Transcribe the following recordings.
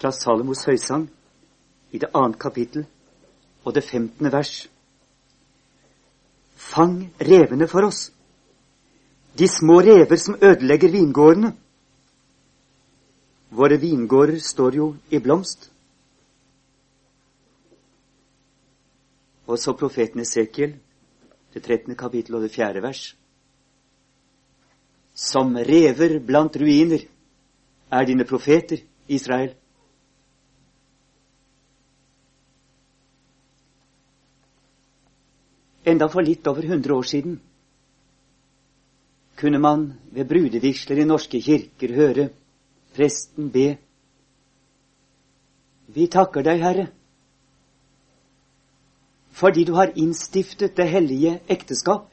fra Salomos høysang i det annet kapittel og det femtende vers. Fang revene for oss, de små rever som ødelegger vingårdene. Våre vingårder står jo i blomst. Og så profeten Esekiel, det trettende kapittel og det fjerde vers. Som rever blant ruiner er dine profeter, Israel. Enda for litt over hundre år siden kunne man ved brudevigsler i norske kirker høre presten be Vi takker deg, Herre, fordi du har innstiftet det hellige ekteskap,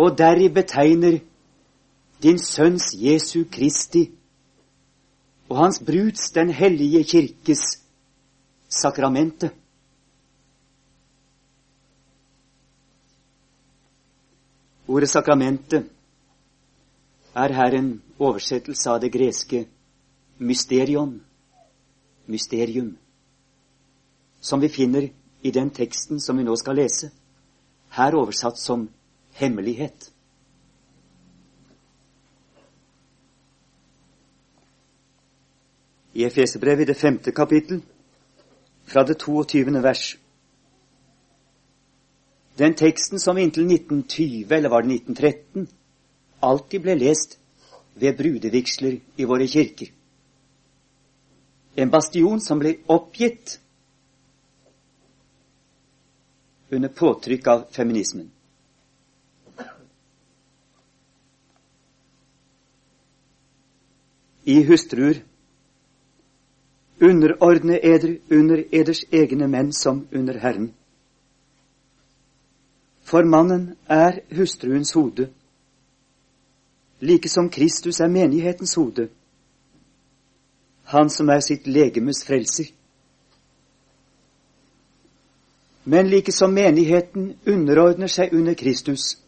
og deri betegner din Sønns Jesu Kristi og Hans bruds, den hellige kirkes, sakramentet. Ordet sakramentet er her en oversettelse av det greske mysterion, mysterium, som vi finner i den teksten som vi nå skal lese, her oversatt som hemmelighet. I Efeserbrevet i det femte kapittel, fra det 22. vers, den teksten som inntil 1920, eller var det 1913, alltid ble lest ved brudevigsler i våre kirker. En bastion som ble oppgitt under påtrykk av feminismen. I hustruer underordne eder under eders egne menn som under Herren. For mannen er hustruens hode, like som Kristus er menighetens hode, han som er sitt legemes frelser. Men like som menigheten underordner seg under Kristus,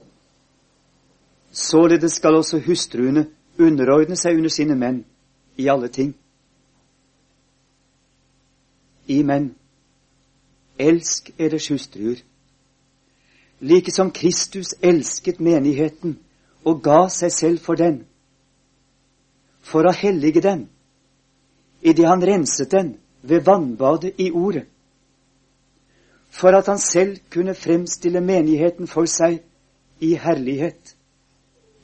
således skal også hustruene underordne seg under sine menn i alle ting. I menn, elsk eders hustruer like som Kristus elsket menigheten og ga seg selv for den, for å hellige den, idet han renset den ved vannbadet i Ordet, for at han selv kunne fremstille menigheten for seg i herlighet,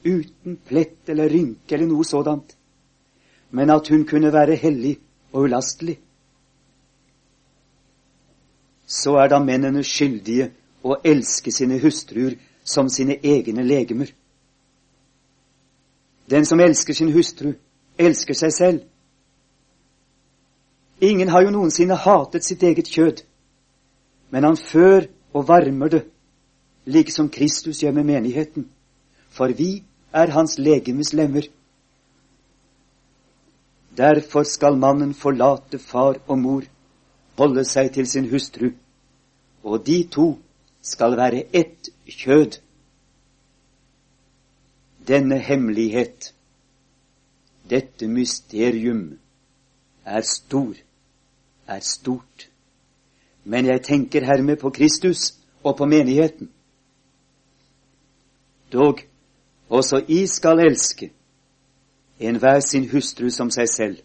uten plett eller rynke eller noe sådant, men at hun kunne være hellig og ulastelig. Så er da mennene skyldige og elske sine hustruer som sine egne legemer. Den som elsker sin hustru, elsker seg selv. Ingen har jo noensinne hatet sitt eget kjød, men han før og varmer det, like som Kristus gjør med menigheten, for vi er hans legemes lemmer. Derfor skal mannen forlate far og mor, holde seg til sin hustru, og de to skal være ett kjød. Denne hemmelighet, dette mysterium, er stor, er stort. Men jeg tenker hermed på Kristus og på menigheten. Dog, også I skal elske enhver sin hustru som seg selv,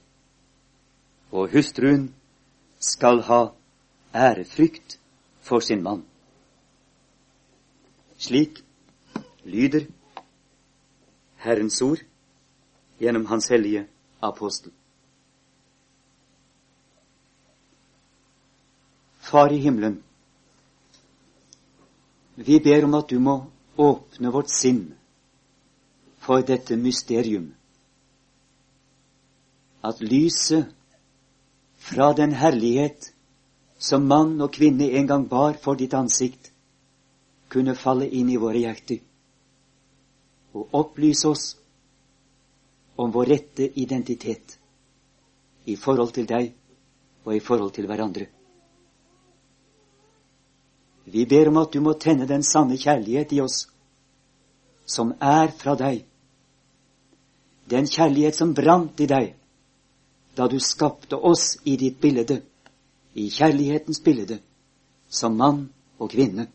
og hustruen skal ha ærefrykt for sin mann. Slik lyder Herrens ord gjennom Hans hellige apostel. Far i himmelen, vi ber om at du må åpne vårt sinn for dette mysterium. At lyset fra den herlighet som mann og kvinne en gang bar for ditt ansikt, kunne falle inn i våre hjerter og opplyse oss om vår rette identitet i forhold til deg og i forhold til hverandre. Vi ber om at du må tenne den sanne kjærlighet i oss, som er fra deg. Den kjærlighet som brant i deg da du skapte oss i ditt bilde, i kjærlighetens bilde, som mann og kvinne.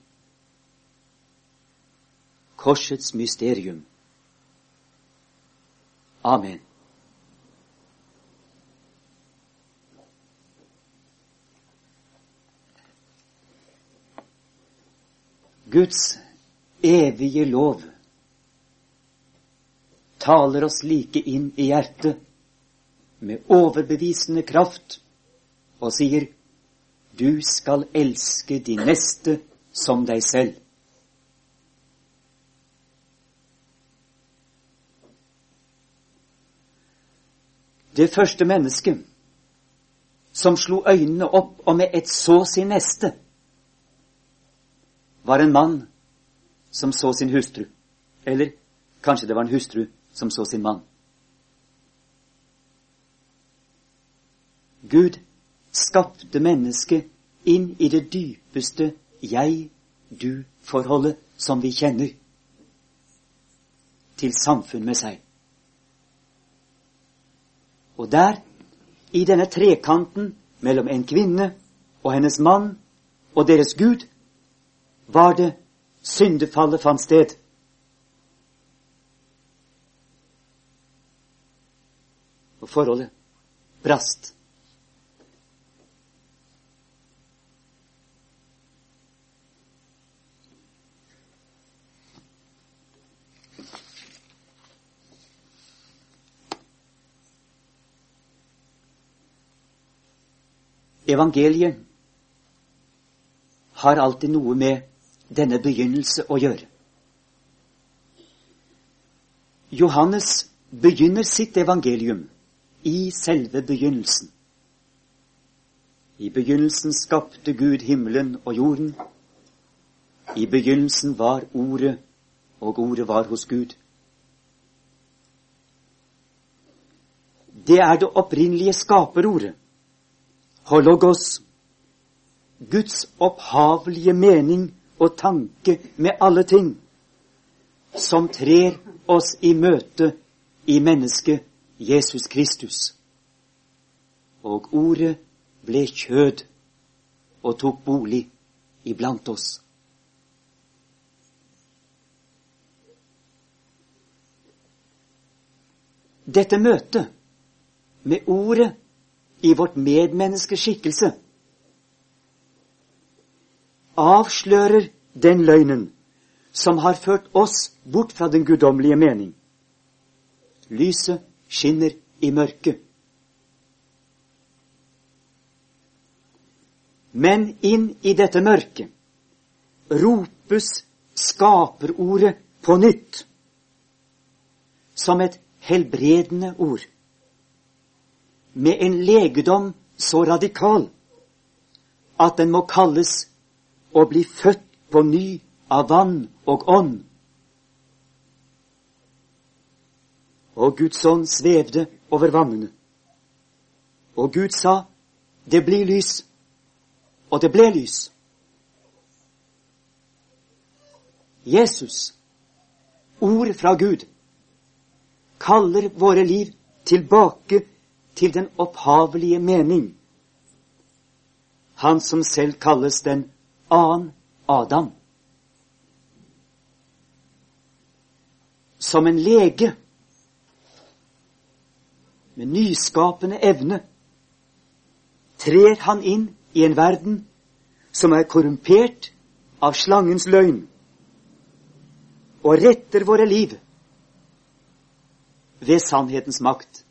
Korsets mysterium. Amen. Guds evige lov taler oss like inn i hjertet med overbevisende kraft og sier du skal elske de neste som deg selv. Det første mennesket som slo øynene opp og med et så sin neste, var en mann som så sin hustru. Eller kanskje det var en hustru som så sin mann. Gud skapte mennesket inn i det dypeste jeg-du-forholdet som vi kjenner, til samfunn med seg. Og der, i denne trekanten mellom en kvinne og hennes mann og deres Gud, var det syndefallet fant sted. Og forholdet brast. Evangeliet har alltid noe med denne begynnelse å gjøre. Johannes begynner sitt evangelium i selve begynnelsen. I begynnelsen skapte Gud himmelen og jorden. I begynnelsen var Ordet, og Ordet var hos Gud. Det er det opprinnelige skaperordet, hologos, Guds opphavlige mening og tanke med alle ting, som trer oss i møte i mennesket Jesus Kristus. Og ordet ble kjød og tok bolig iblant oss. Dette møtet med ordet i vårt medmenneskes skikkelse avslører den løgnen som har ført oss bort fra den guddommelige mening. Lyset skinner i mørket. Men inn i dette mørket ropes skaperordet på nytt, som et helbredende ord, med en legedom så radikal at den må kalles å bli født på ny av vann og ånd. Og Guds ånd svevde over vannene. Og Gud sa, det blir lys. Og det ble lys. Jesus, ord fra Gud, kaller våre liv tilbake til den opphavelige mening. Han som selv kalles den annen Adam. Som en lege med nyskapende evne trer han inn i en verden som er korrumpert av slangens løgn, og retter våre liv ved sannhetens makt.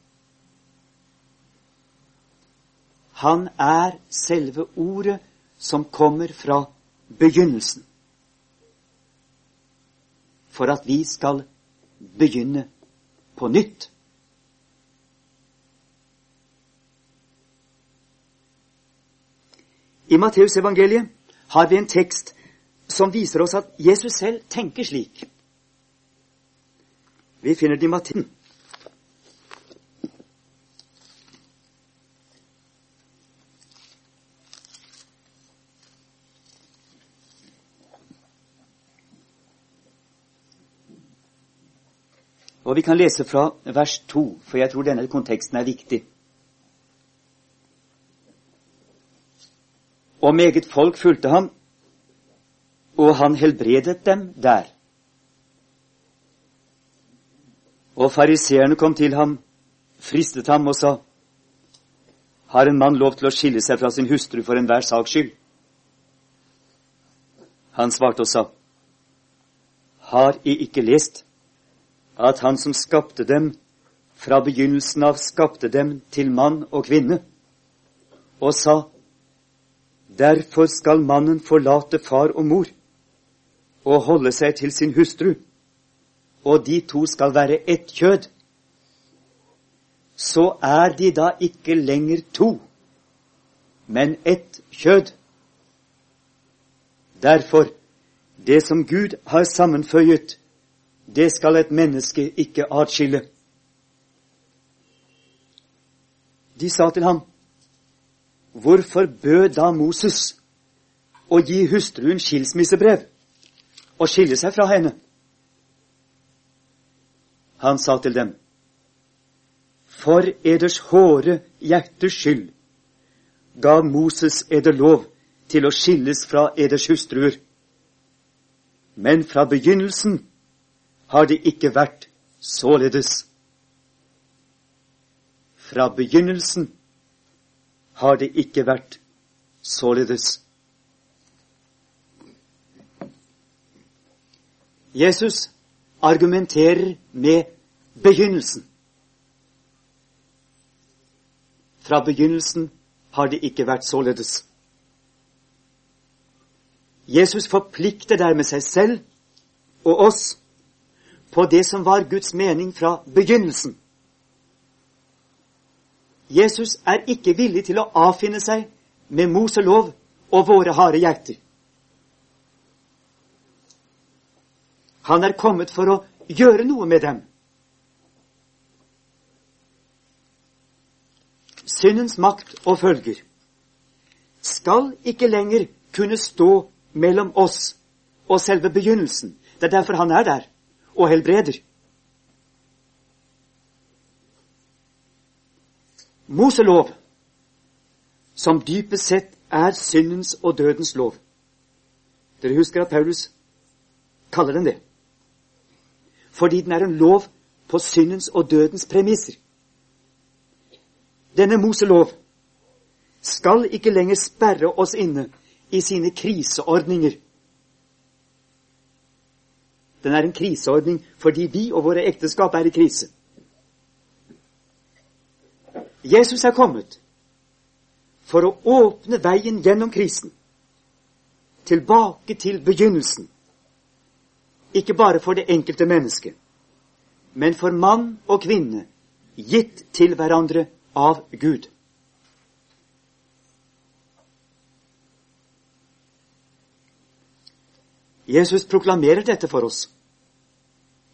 Han er selve ordet som kommer fra begynnelsen. For at vi skal begynne på nytt. I Matteusevangeliet har vi en tekst som viser oss at Jesus selv tenker slik. Vi finner det i Matteus Og vi kan lese fra vers 2, for jeg tror denne konteksten er viktig. Og meget folk fulgte ham, og han helbredet dem der. Og fariseerne kom til ham, fristet ham og sa:" Har en mann lov til å skille seg fra sin hustru for enhver saks skyld? Han svarte og sa:" Har I ikke lest at Han som skapte dem, fra begynnelsen av skapte dem til mann og kvinne, og sa:" Derfor skal mannen forlate far og mor og holde seg til sin hustru, og de to skal være ett kjød. Så er de da ikke lenger to, men ett kjød. Derfor, det som Gud har sammenføyet, det skal et menneske ikke atskille. De sa til ham, Hvorfor bød da Moses å gi hustruen skilsmissebrev og skille seg fra henne? Han sa til dem, For eders hårde hjertes skyld gav Moses eder lov til å skilles fra eders hustruer. Men fra begynnelsen har det ikke vært således. Fra begynnelsen har det ikke vært således. Jesus argumenterer med begynnelsen. Fra begynnelsen har det ikke vært således. Jesus forplikter dermed seg selv og oss på det som var Guds mening fra begynnelsen. Jesus er ikke villig til å avfinne seg med Moselov og våre harde hjerter. Han er kommet for å gjøre noe med dem. Syndens makt og følger skal ikke lenger kunne stå mellom oss og selve begynnelsen. Det er derfor han er der og helbreder. Moselov, som dypest sett er syndens og dødens lov. Dere husker at Paulus kaller den det. Fordi den er en lov på syndens og dødens premisser. Denne Moselov skal ikke lenger sperre oss inne i sine kriseordninger. Den er en kriseordning fordi vi og våre ekteskap er i krise. Jesus er kommet for å åpne veien gjennom krisen, tilbake til begynnelsen. Ikke bare for det enkelte mennesket, men for mann og kvinne, gitt til hverandre av Gud. Jesus proklamerer dette for oss,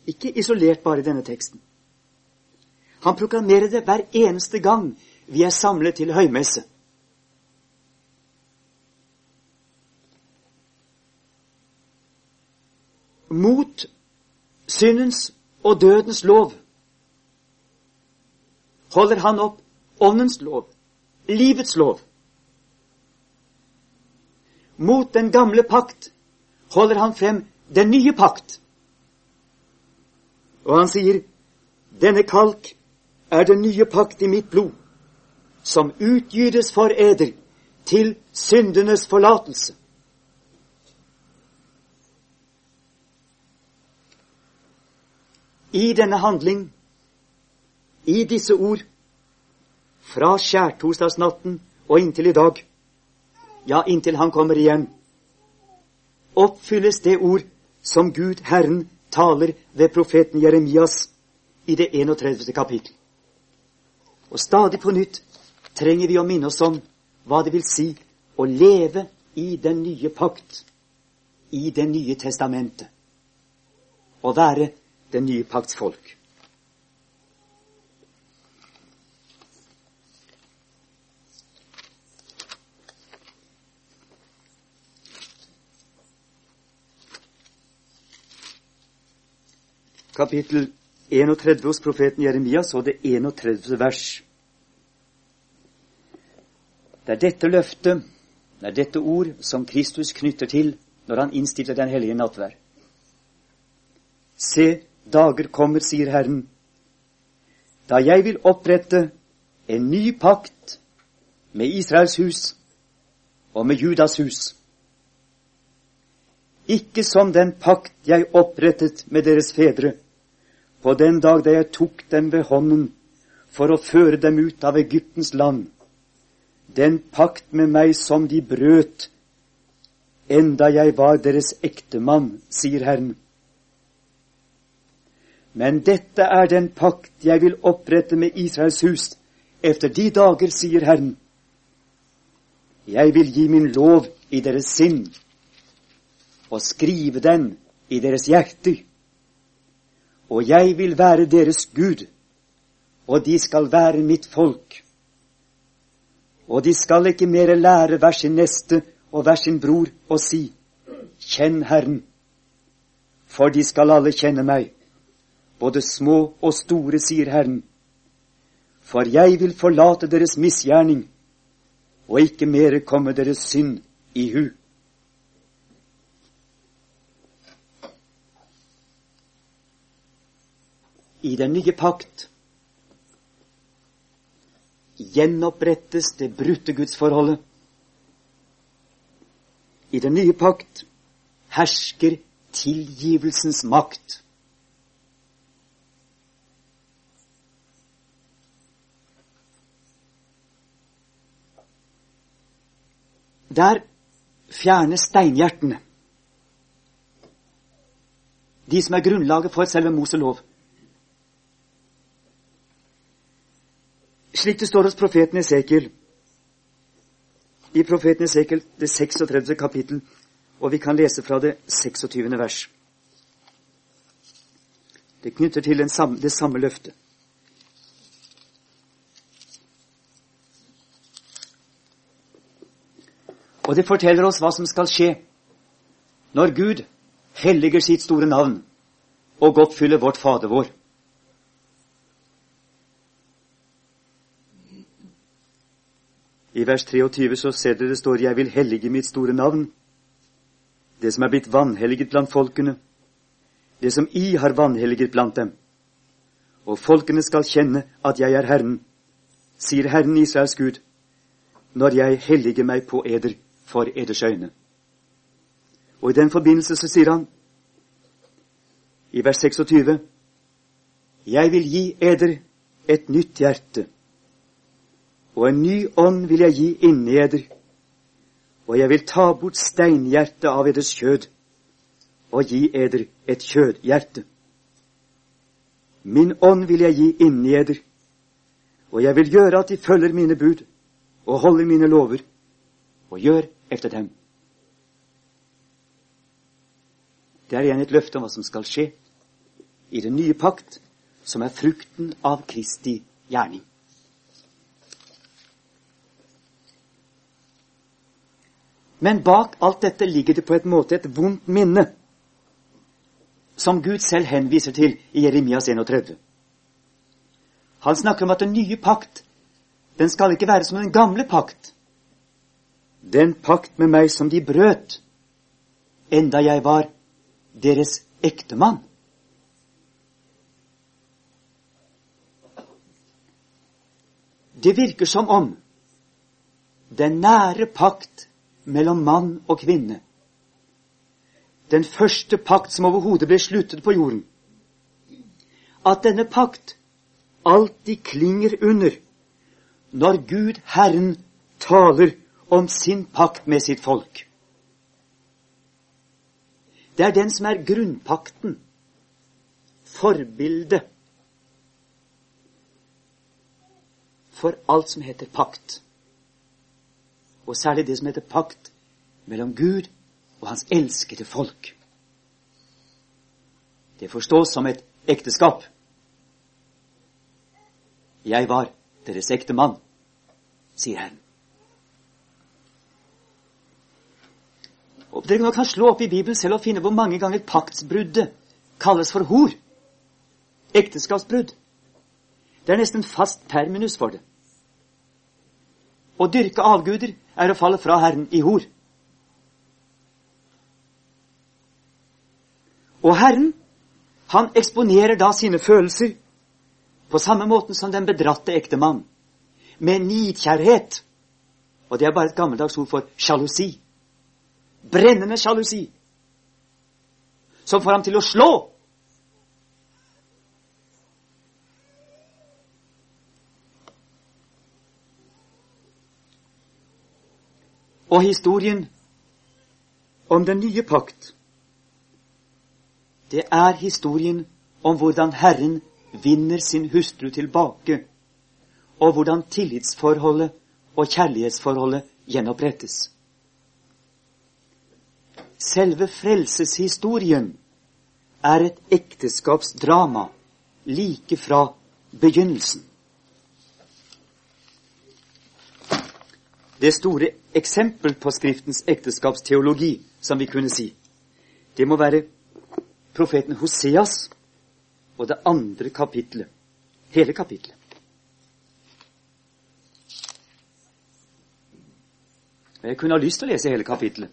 ikke isolert bare i denne teksten. Han proklamerer det hver eneste gang vi er samlet til høymesse. Mot syndens og dødens lov holder han opp åndens lov, livets lov. Mot den gamle pakt holder han frem den nye pakt. Og han sier, denne kalk er den nye pakt i mitt blod, som utgytes for eder til syndenes forlatelse. I denne handling, i disse ord, fra skjærtorsdagsnatten og inntil i dag, ja, inntil han kommer igjen, oppfylles det ord som Gud Herren taler ved profeten Jeremias i det 31. kapittel. Og stadig på nytt trenger vi å minne oss om hva det vil si å leve i den nye pakt, i Det nye testamentet. Å være den nye pakts folk. Kapittel 31 hos profeten Jeremias og det 31. vers. Det er dette løftet, Det er dette ord som Kristus knytter til når han innstiller den hellige nattverd. Se, dager kommer, sier Herren, da jeg vil opprette en ny pakt med Israels hus og med Judas hus. Ikke som den pakt jeg opprettet med deres fedre på den dag da jeg tok dem ved hånden for å føre dem ut av Egyptens land, den pakt med meg som de brøt enda jeg var deres ektemann, sier Herren. Men dette er den pakt jeg vil opprette med Israels hus efter de dager, sier Herren. Jeg vil gi min lov i deres sinn og skrive den i deres hjerter. Og jeg vil være deres Gud, og de skal være mitt folk. Og de skal ikke mere lære hver sin neste og hver sin bror å si, Kjenn Herren, for de skal alle kjenne meg, både små og store, sier Herren. For jeg vil forlate deres misgjerning og ikke mere komme deres synd i hu. I den nye pakt gjenopprettes det brutte gudsforholdet. I den nye pakt hersker tilgivelsens makt. Der fjernes steinhjertene, de som er grunnlaget for selve Moselov. Slik det står hos profeten Esekiel, i profeten Esekiel det 36. kapittel, og vi kan lese fra det 26. vers. Det knytter til samme, det samme løftet. Og det forteller oss hva som skal skje når Gud helliger sitt store navn og oppfyller vårt Fader vår. I vers 23 så ser dere det står 'Jeg vil hellige mitt store navn', det som er blitt vanhelliget blant folkene, det som I har vanhelliget blant dem. Og folkene skal kjenne at jeg er Herren, sier Herren Israels Gud, når jeg helliger meg på eder for eders øyne. Og i den forbindelse så sier han i vers 26 Jeg vil gi eder et nytt hjerte og en ny ånd vil jeg gi inni eder, og jeg vil ta bort steinhjertet av eders kjød og gi eder et kjødhjerte. Min ånd vil jeg gi inni eder, og jeg vil gjøre at de følger mine bud og holder mine lover og gjør efter dem. Det er igjen et løfte om hva som skal skje i den nye pakt, som er frukten av Kristi gjerning. Men bak alt dette ligger det på et måte et vondt minne, som Gud selv henviser til i Jeremias 31. Han snakker om at den nye pakt, den skal ikke være som den gamle pakt. Den pakt med meg som de brøt, enda jeg var deres ektemann. Det virker som om den nære pakt mellom mann og kvinne. Den første pakt som overhodet ble sluttet på jorden. At denne pakt alltid klinger under når Gud Herren taler om sin pakt med sitt folk. Det er den som er grunnpakten, forbildet for alt som heter pakt og særlig det som heter pakt mellom Gud og hans elskede folk. Det forstås som et ekteskap. Jeg var deres ektemann, sier Herren. Og Dere kan slå opp i Bibelen selv og finne hvor mange ganger paktsbruddet kalles for hor. Ekteskapsbrudd. Det er nesten fast terminus for det. Å dyrke avguder er å falle fra Herren i hor. Og Herren, han eksponerer da sine følelser på samme måten som den bedratte ektemann, med nidkjærhet. Og det er bare et gammeldags ord for sjalusi. Brennende sjalusi. Som får ham til å slå. Og historien om den nye pakt det er historien om hvordan Herren vinner sin hustru tilbake, og hvordan tillitsforholdet og kjærlighetsforholdet gjenopprettes. Selve frelseshistorien er et ekteskapsdrama like fra begynnelsen. Det store eksempel på Skriftens ekteskapsteologi, som vi kunne si, det må være profeten Hoseas og det andre kapitlet. Hele kapitlet. Jeg kunne ha lyst til å lese hele kapitlet.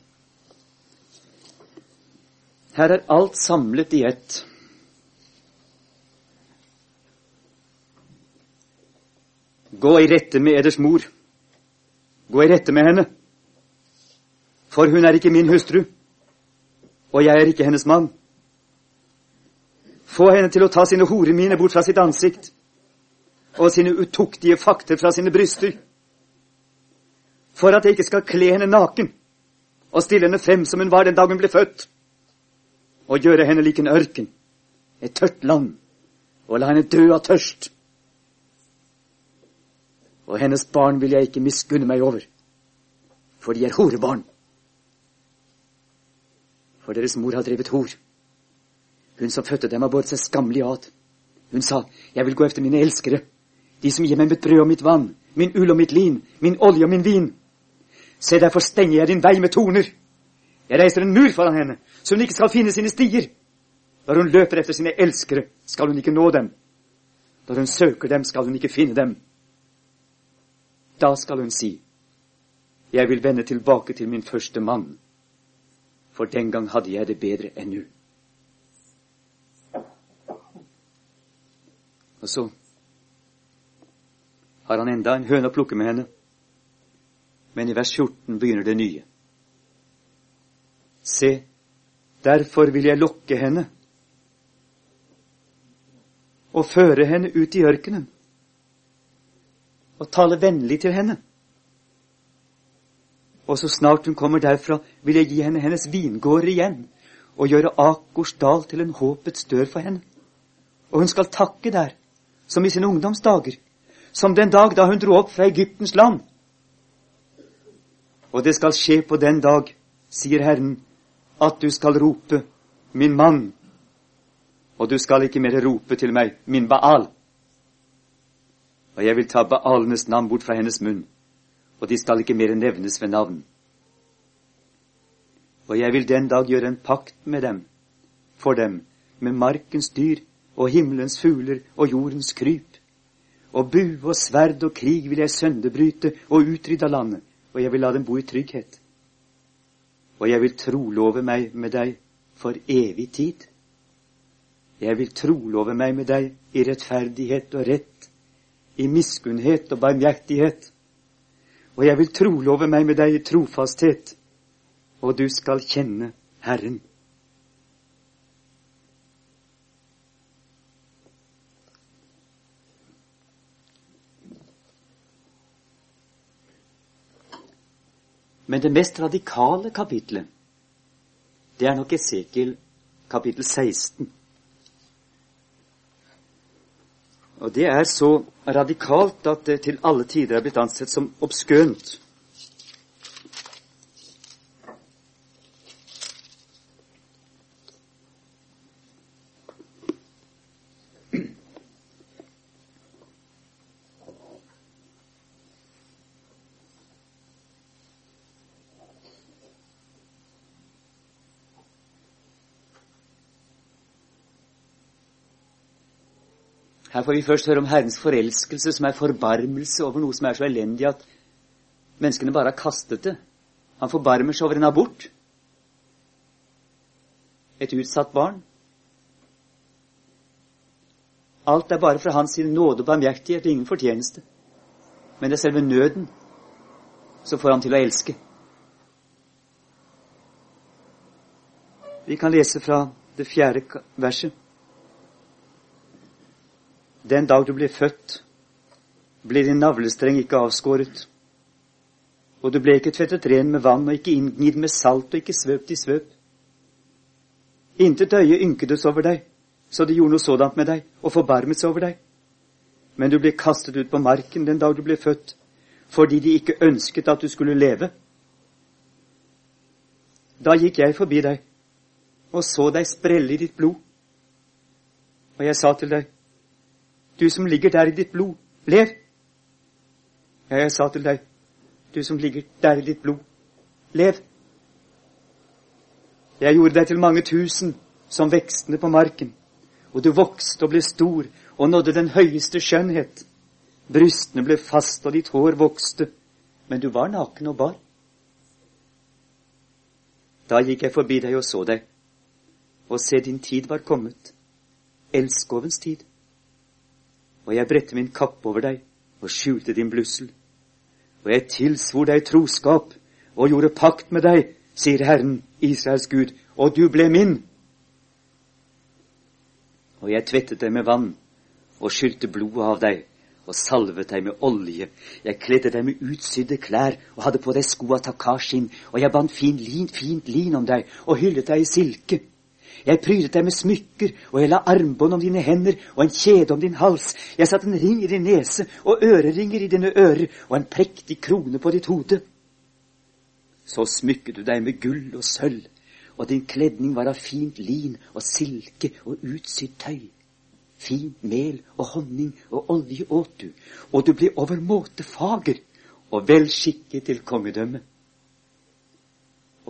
Her er alt samlet i ett. Gå i rette med eders mor. Gå i rette med henne. For hun er ikke min hustru, og jeg er ikke hennes mann. Få henne til å ta sine horeminer bort fra sitt ansikt og sine utuktige fakter fra sine bryster, for at jeg ikke skal kle henne naken og stille henne frem som hun var den dag hun ble født, og gjøre henne lik en ørken, et tørt land, og la henne dø av tørst. Og hennes barn vil jeg ikke miskunne meg over, for de er horebarn. For deres mor har drevet hor. Hun som fødte dem, har båret seg skammelig ad. Hun sa, jeg vil gå efter mine elskere, de som gir meg mitt brød og mitt vann, min ull og mitt lin, min olje og min vin. Se, derfor stenger jeg din vei med torner. Jeg reiser en mur foran henne, så hun ikke skal finne sine stier. Når hun løper efter sine elskere, skal hun ikke nå dem. Når hun søker dem, skal hun ikke finne dem. Da skal hun si, jeg vil vende tilbake til min første mann, for den gang hadde jeg det bedre enn nå. Og så har han enda en høne å plukke med henne. Men i vers 14 begynner det nye. Se, derfor vil jeg lokke henne og føre henne ut i ørkenen og tale vennlig til henne. Og så snart hun kommer derfra, vil jeg gi henne hennes vingårder igjen og gjøre Akers dal til en håpets dør for henne. Og hun skal takke der som i sine ungdomsdager, som den dag da hun dro opp fra Egyptens land. Og det skal skje på den dag, sier Herren, at du skal rope, min mann, og du skal ikke mer rope til meg, min Baal. Og jeg vil ta Baalenes navn bort fra hennes munn, og de skal ikke mer nevnes ved navn. Og jeg vil den dag gjøre en pakt med dem, for dem, med markens dyr og himmelens fugler og jordens kryp. Og bue og sverd og krig vil jeg sønderbryte og utrydde landet, og jeg vil la dem bo i trygghet. Og jeg vil trolove meg med deg for evig tid. Jeg vil trolove meg med deg i rettferdighet og rett, i miskunnhet og barmhjertighet. Og jeg vil trolove meg med deg i trofasthet, og du skal kjenne Herren. Men det mest radikale kapitlet, det er nok Esekiel kapittel 16. Og det er så radikalt at det til alle tider er blitt ansett som obskønt. Her får vi først høre om Herrens forelskelse, som er forbarmelse over noe som er så elendig at Menneskene bare har kastet det. Han forbarmer seg over en abort. Et utsatt barn. Alt er bare fra hans nåde og barmhjertighet, ingen fortjeneste. Men det er selve nøden som får ham til å elske. Vi kan lese fra det fjerde verset. Den dag du ble født, ble din navlestreng ikke avskåret. Og du ble ikke tvettet ren med vann og ikke inngnidd med salt og ikke svøpt i svøp. Intet øye ynkedes over deg, så det gjorde noe sådant med deg og forbarmet seg over deg. Men du ble kastet ut på marken den dag du ble født, fordi de ikke ønsket at du skulle leve. Da gikk jeg forbi deg og så deg sprelle i ditt blod. Og jeg sa til deg, du som ligger der i ditt blod, lev. Ja, jeg sa til deg, du som ligger der i ditt blod, lev. Jeg gjorde deg til mange tusen som vekstene på marken, og du vokste og ble stor og nådde den høyeste skjønnhet. Brystene ble fast, og ditt hår vokste, men du var naken og bar. Da gikk jeg forbi deg og så deg, og se, din tid var kommet, elskovens tid. Og jeg bredte min kappe over deg og skjulte din blussel. Og jeg tilsvor deg troskap og gjorde pakt med deg, sier Herren, Israels Gud, og du ble min. Og jeg tvettet deg med vann og skylte blodet av deg og salvet deg med olje. Jeg kledde deg med utsydde klær og hadde på deg sko av takashin, og jeg bandt fin lin, fint lin om deg og hyllet deg i silke. Jeg prydet deg med smykker, og jeg la armbånd om dine hender og en kjede om din hals. Jeg satte en ring i din nese og øreringer i dine ører og en prektig krone på ditt hode. Så smykket du deg med gull og sølv, og din kledning var av fint lin og silke og utsydd tøy. Fint mel og honning og olje åt du, og du ble overmåte fager og velskikket til kongedømme.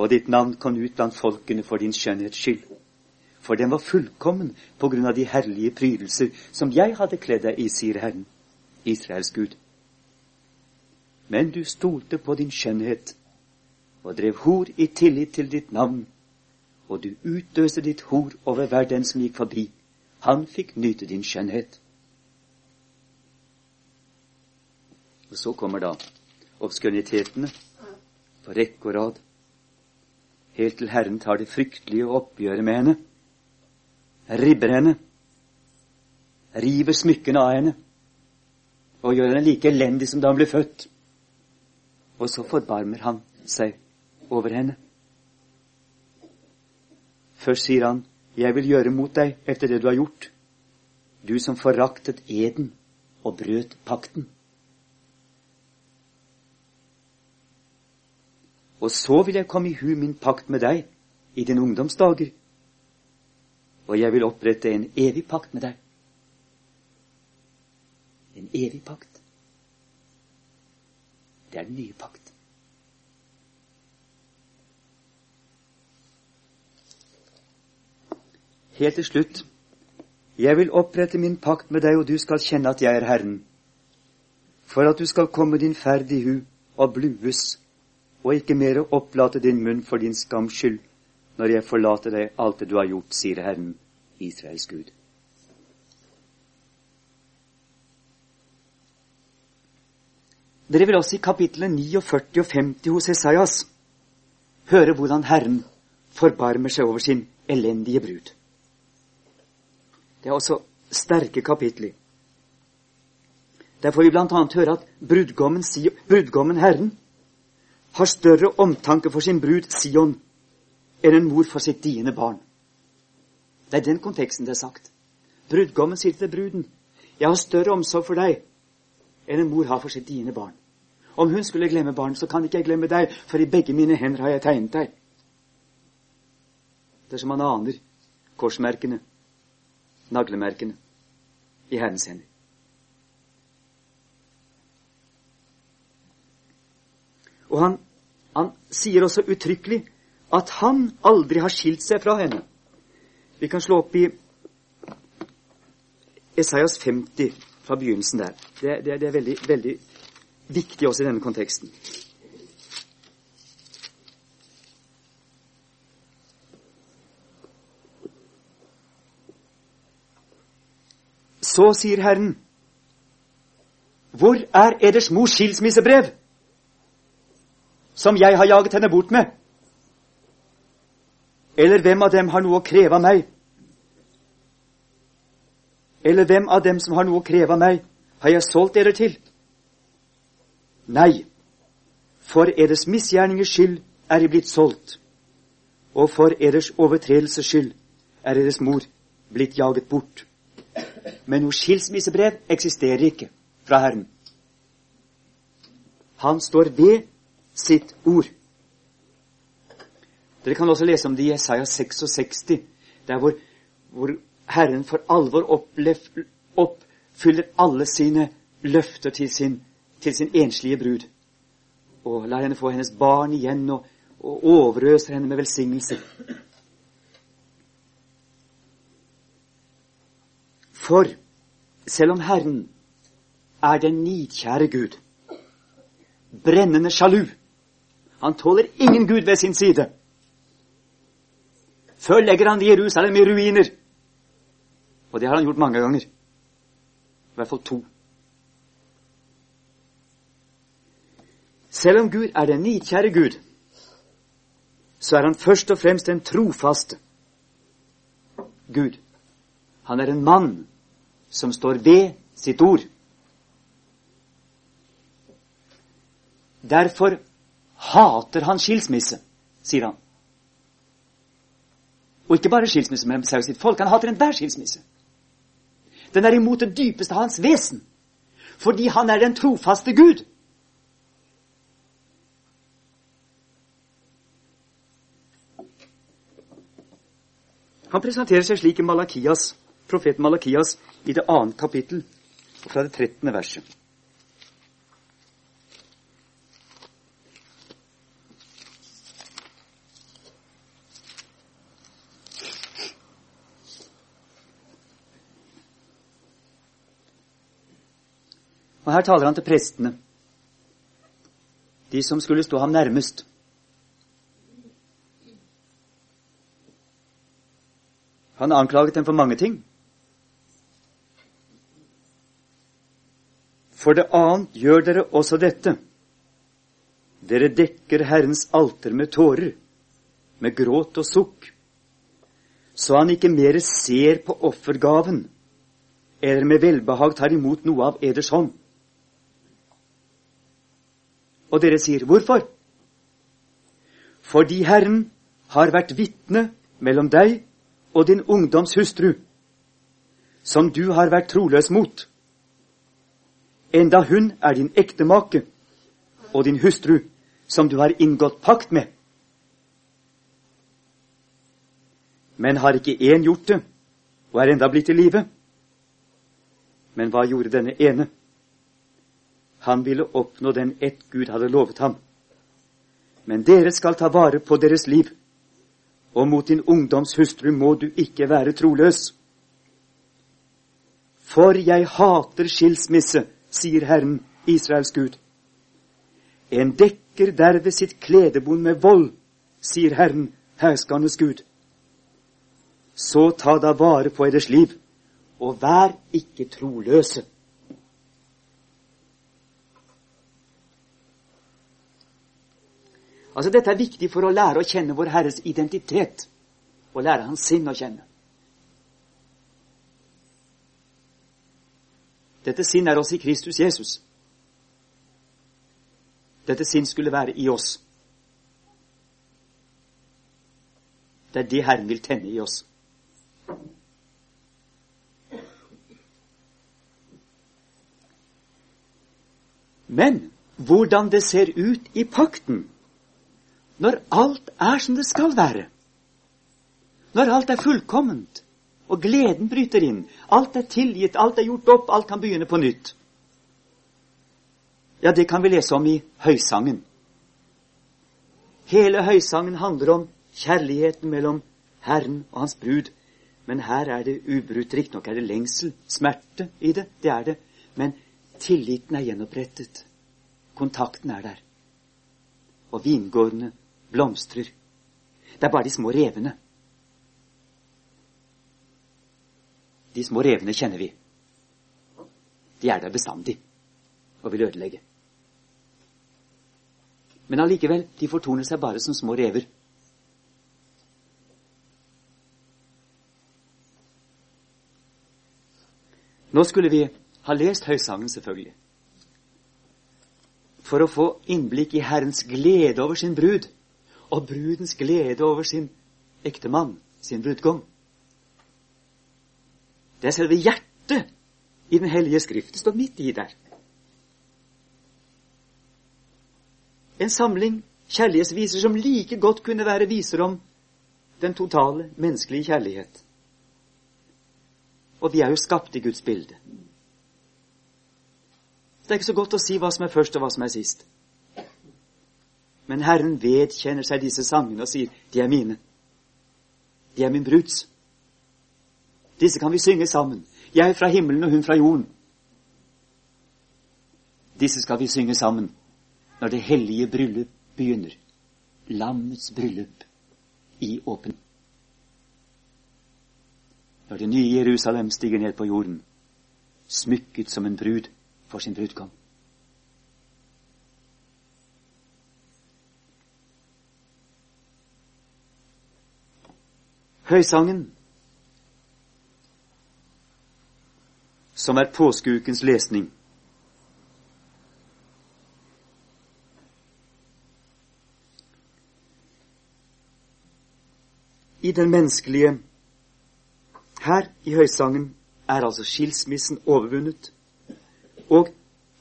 Og ditt navn kom ut blant folkene for din skjønnhets skyld for den var fullkommen på grunn av de herlige prydelser som jeg hadde kledd deg i, sier Herren, Israels Gud. Men du stolte på din skjønnhet og drev hor i tillit til ditt navn, og du utøste ditt hor over hver den som gikk forbi. Han fikk nyte din skjønnhet. Og så kommer da obskønitetene på rekke og rad, helt til Herren tar det fryktelige oppgjøret med henne ribber henne, river smykkene av henne og gjør henne like elendig som da hun ble født. Og så forbarmer han seg over henne. Først sier han, 'Jeg vil gjøre mot deg etter det du har gjort', du som foraktet eden og brøt pakten. Og så vil jeg komme i hu min pakt med deg i dine ungdomsdager og jeg vil opprette en evig pakt med deg. En evig pakt. Det er den nye pakt. Helt til slutt jeg vil opprette min pakt med deg, og du skal kjenne at jeg er Herren, for at du skal komme din ferd i hu og blues, og ikke mere opplate din munn for din skams skyld når jeg forlater deg alt det du har gjort, sier Herren, Israels Gud. Dere vil også i kapitlene 49 og 50 hos Esaias høre hvordan Herren forbarmer seg over sin elendige brud. Det er også sterke kapitler. Der får vi bl.a. høre at brudgommen, brudgommen Herren har større omtanke for sin brud Sion enn en mor for sitt diende barn. Det er den konteksten det er sagt. Brudgommen sier til bruden, 'Jeg har større omsorg for deg enn en mor har for sitt dine barn.' Om hun skulle glemme barn, så kan ikke jeg glemme deg, for i begge mine hender har jeg tegnet deg. Det er som han aner korsmerkene, naglemerkene, i Herrens hender. Og han, han sier også uttrykkelig at han aldri har skilt seg fra henne. Vi kan slå opp i Esaias 50 fra begynnelsen der. Det, det, det er veldig, veldig viktig også i denne konteksten. Så sier Herren, hvor er eders mors skilsmissebrev, som jeg har jaget henne bort med? Eller hvem av dem har noe å kreve av meg eller hvem av dem som har noe å kreve av meg, har jeg solgt dere til? Nei, for eders misgjerningers skyld er de blitt solgt, og for eders overtredelses skyld er deres mor blitt jaget bort. Men noe skilsmissebrev eksisterer ikke fra Herren. Han står ved sitt ord. Dere kan også lese om det i Jesaja 66, der hvor, hvor Herren for alvor oppfyller alle sine løfter til sin, til sin enslige brud. Og lar henne få hennes barn igjen og, og overøser henne med velsignelse. For selv om Herren er den nidkjære Gud, brennende sjalu Han tåler ingen Gud ved sin side. Før legger han Jerusalem i ruiner. Og det har han gjort mange ganger. I hvert fall to. Selv om Gud er den nidkjære Gud, så er han først og fremst den trofaste Gud. Han er en mann som står ved sitt ord. Derfor hater han skilsmisse, sier han. Og ikke bare skilsmisse men seg og sitt folk. Han hater enhver skilsmisse. Den er imot det dypeste av hans vesen. Fordi han er den trofaste Gud. Han presenterer seg slik i Malakias, profeten Malakias i det annet kapittel, fra det trettende verset. Og her taler han til prestene, de som skulle stå ham nærmest. Han anklaget dem for mange ting. For det annet gjør dere også dette. Dere dekker Herrens alter med tårer, med gråt og sukk, så han ikke mere ser på offergaven, eller med velbehag tar imot noe av eders hånd. Og dere sier hvorfor? Fordi Herren har vært vitne mellom deg og din ungdoms hustru, som du har vært troløs mot, enda hun er din ektemake og din hustru, som du har inngått pakt med. Men har ikke én gjort det, og er enda blitt i live? Men hva gjorde denne ene? Han ville oppnå den ett Gud hadde lovet ham. Men dere skal ta vare på deres liv, og mot din ungdoms hustru må du ikke være troløs. For jeg hater skilsmisse, sier Herren, Israels Gud. En dekker derved sitt kledebond med vold, sier Herren, herskernes Gud. Så ta da vare på eders liv, og vær ikke troløse. Altså Dette er viktig for å lære å kjenne vår Herres identitet og lære Hans sinn å kjenne. Dette sinn er også i Kristus Jesus. Dette sinn skulle være i oss. Det er det Herren vil tenne i oss. Men hvordan det ser ut i pakten når alt er som det skal være. Når alt er fullkomment, og gleden bryter inn, alt er tilgitt, alt er gjort opp, alt kan begynne på nytt. Ja, det kan vi lese om i Høysangen. Hele Høysangen handler om kjærligheten mellom Herren og hans brud. Men her er det ubrutt. Riktignok er det lengsel, smerte i det. Det er det. Men tilliten er gjenopprettet. Kontakten er der. Og vingårdene blomstrer. Det er bare de små revene. De små revene kjenner vi. De er der bestandig og vil ødelegge. Men allikevel, de fortoner seg bare som små rever. Nå skulle vi ha lest Høysangen, selvfølgelig, for å få innblikk i Herrens glede over sin brud, og brudens glede over sin ektemann, sin brudgom. Det er selve hjertet i Den hellige skrift. Det står midt i der. En samling kjærlighetsviser som like godt kunne være viser om den totale menneskelige kjærlighet. Og vi er jo skapt i Guds bilde. Det er ikke så godt å si hva som er først, og hva som er sist. Men Herren vedkjenner seg disse sangene og sier, 'De er mine. De er min bruds.' Disse kan vi synge sammen. Jeg fra himmelen og hun fra jorden. Disse skal vi synge sammen når det hellige bryllup begynner. Lammets bryllup i åpen. Når det nye Jerusalem stiger ned på jorden, smykket som en brud for sin brudgom. Høysangen, som er påskeukens lesning, i den menneskelige Her i høysangen er altså skilsmissen overvunnet, og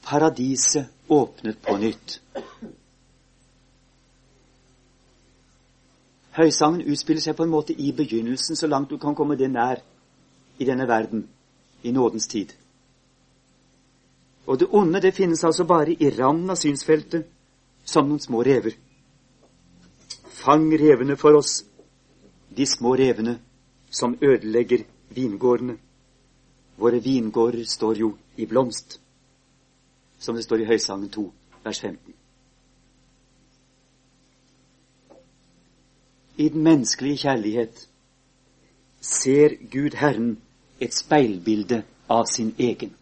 paradiset åpnet på nytt. Høysangen utspiller seg på en måte i begynnelsen, så langt du kan komme det nær i denne verden, i nådens tid. Og det onde det finnes altså bare i randen av synsfeltet, som noen små rever. Fang revene for oss, de små revene som ødelegger vingårdene. Våre vingårder står jo i blomst, som det står i Høysangen 2, vers 15. I den menneskelige kjærlighet ser Gud Herren et speilbilde av sin egen.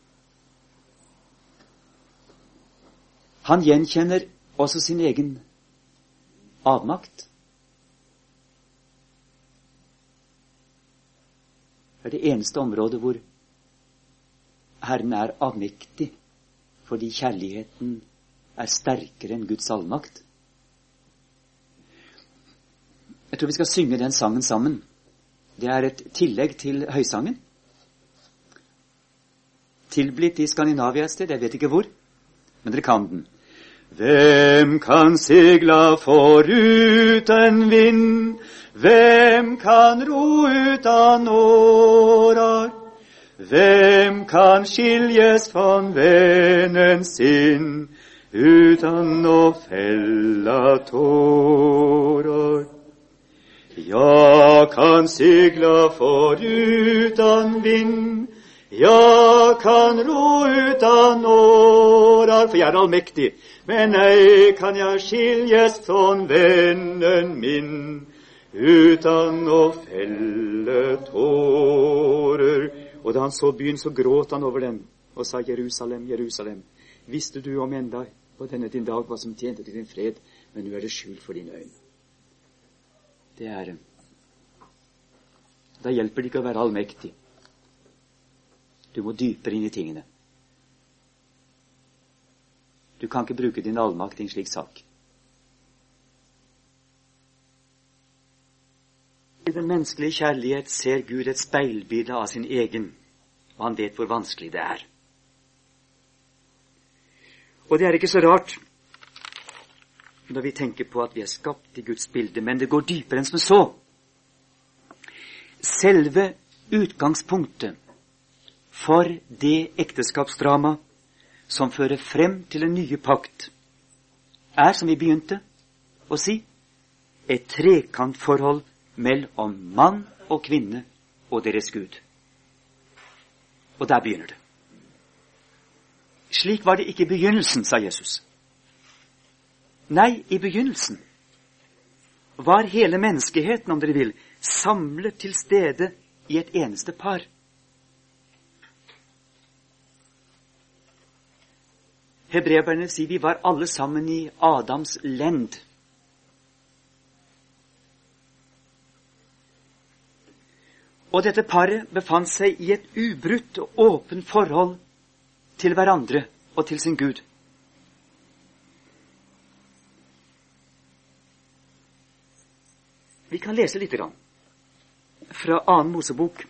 Han gjenkjenner også sin egen avmakt. Det er det eneste området hvor Herren er avmektig, fordi kjærligheten er sterkere enn Guds allmakt. Jeg tror vi skal synge den sangen sammen. Det er et tillegg til høysangen. Tilblitt i Skandinavia et sted, jeg vet ikke hvor, men dere kan den. Hvem kan segla foruten vind? Hvem kan ro utan årar? Hvem kan skiljes von vennen sin utan å fella tårar? Jag kan segla forutan vind, jag kan ro utan årar, for jeg er allmektig, men ei kan jeg skiljes från vennen min utan å felle tårer. Og da han så byen, så gråt han over den og sa, Jerusalem, Jerusalem, visste du om enda på denne din dag hva som tjente til din fred, men nå er det skjult for dine øyne. Det er Da hjelper det ikke å være allmektig. Du må dypere inn i tingene. Du kan ikke bruke din allmakt i en slik sak. I den menneskelige kjærlighet ser Gud et speilbilde av sin egen, og han vet hvor vanskelig det er. Og det er ikke så rart når vi tenker på at vi er skapt i Guds bilde, men det går dypere enn som så. Selve utgangspunktet for det ekteskapsdrama som fører frem til en nye pakt, er, som vi begynte å si, et trekantforhold mellom mann og kvinne og deres Gud. Og der begynner det. Slik var det ikke i begynnelsen, sa Jesus. Nei, i begynnelsen var hele menneskeheten, om dere vil, samlet til stede i et eneste par. Hebreberne sier vi var alle sammen i Adams lend. Og dette paret befant seg i et ubrutt og åpent forhold til hverandre og til sin Gud. Vi kan lese litt grann fra annen Mosebok,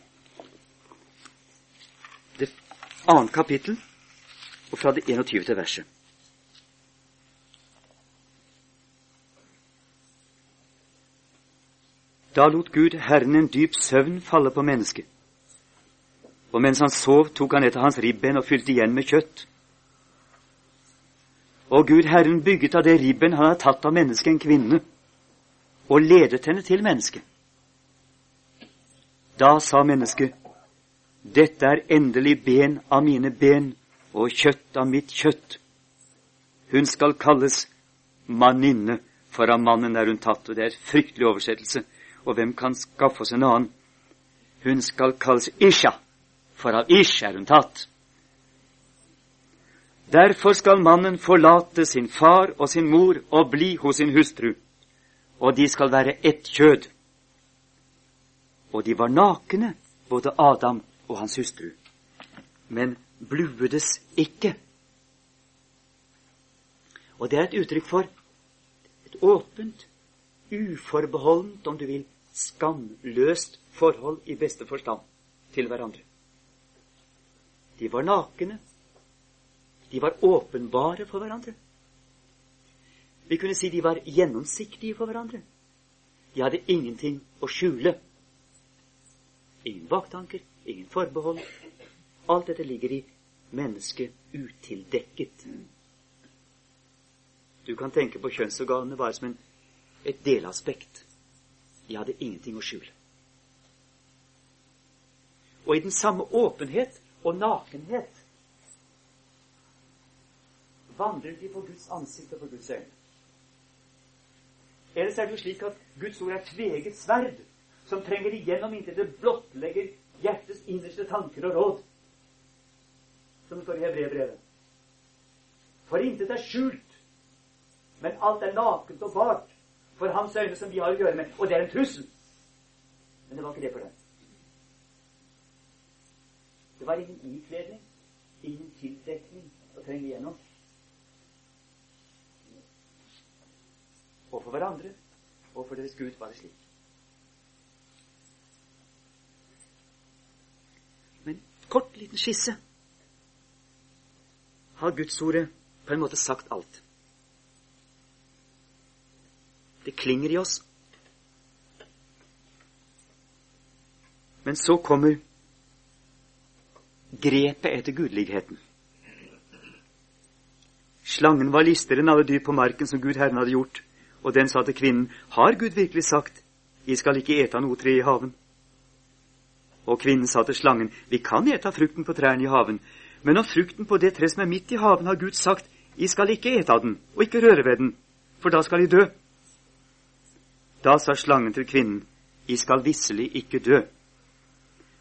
det annet kapittel, og fra det 21. verset. Da lot Gud Herren en dyp søvn falle på mennesket. Og mens han sov, tok han etter hans ribben og fylte igjen med kjøtt. Og Gud Herren bygget av det ribben han hadde tatt av mennesket, en kvinne, og ledet henne til mennesket. Da sa mennesket, dette er endelig ben av mine ben og kjøtt av mitt kjøtt. Hun skal kalles manninne, for av mannen er hun tatt. Og det er et fryktelig oversettelse. Og hvem kan skaffe oss en annen? Hun skal kalles Isha, for av Ish er hun tatt. Derfor skal mannen forlate sin far og sin mor og bli hos sin hustru, og de skal være ett kjød. Og de var nakne, både Adam og hans hustru, men bluedes ikke. Og det er et uttrykk for et åpent, uforbeholdent, om du vil, skamløst forhold i beste forstand til hverandre. De var nakne. De var åpenbare for hverandre. Vi kunne si de var gjennomsiktige for hverandre. De hadde ingenting å skjule. Ingen baktanker, ingen forbehold. Alt dette ligger i mennesket utildekket. Du kan tenke på kjønnsorganene bare som en, et delaspekt. De hadde ingenting å skjule. Og i den samme åpenhet og nakenhet vandret de på Guds ansikt og på Guds øyne. Ellers er det jo slik at Guds ord er tveget sverd som trenger igjennom inntil det blottlegger hjertets innerste tanker og råd, som det står i Hebrevbrevet. For intet er skjult, men alt er nakent og bart for hans øyne som vi har å gjøre med. Og det er en trussel. Men det var ikke det for dem. Det var ingen ikledning, ingen tildekning å trenge igjennom. Og for hverandre og for deres Gud var det slik. Men kort, liten skisse har Gudsordet på en måte sagt alt. Det klinger i oss. Men så kommer grepet etter gudeligheten. Slangen var listere enn alle dyr på marken som Gud Herren hadde gjort, og den sa til kvinnen, Har Gud virkelig sagt, I skal ikke ete av noe tre i haven? Og kvinnen sa til slangen, Vi kan ete av frukten på trærne i haven, men om frukten på det tre som er midt i haven, har Gud sagt, I skal ikke ete av den, og ikke røre ved den, for da skal I dø. Da sa slangen til kvinnen, I skal visselig ikke dø.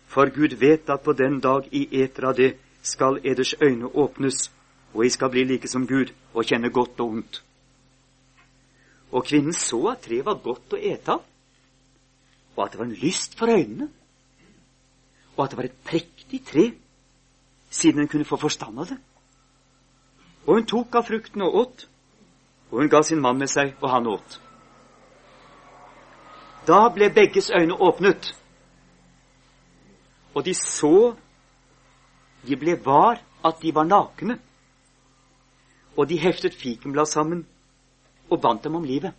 For Gud vet at på den dag I eter av det, skal eders øyne åpnes, og I skal bli like som Gud og kjenne godt og ondt. Og kvinnen så at treet var godt å ete av, og at det var en lyst for øynene, og at det var et prektig tre, siden hun kunne få forstand av det. Og hun tok av frukten og åt, og hun ga sin mann med seg, og han åt. Da ble begges øyne åpnet, og de så De ble var at de var nakne, og de heftet fikenblad sammen og bandt dem om livet.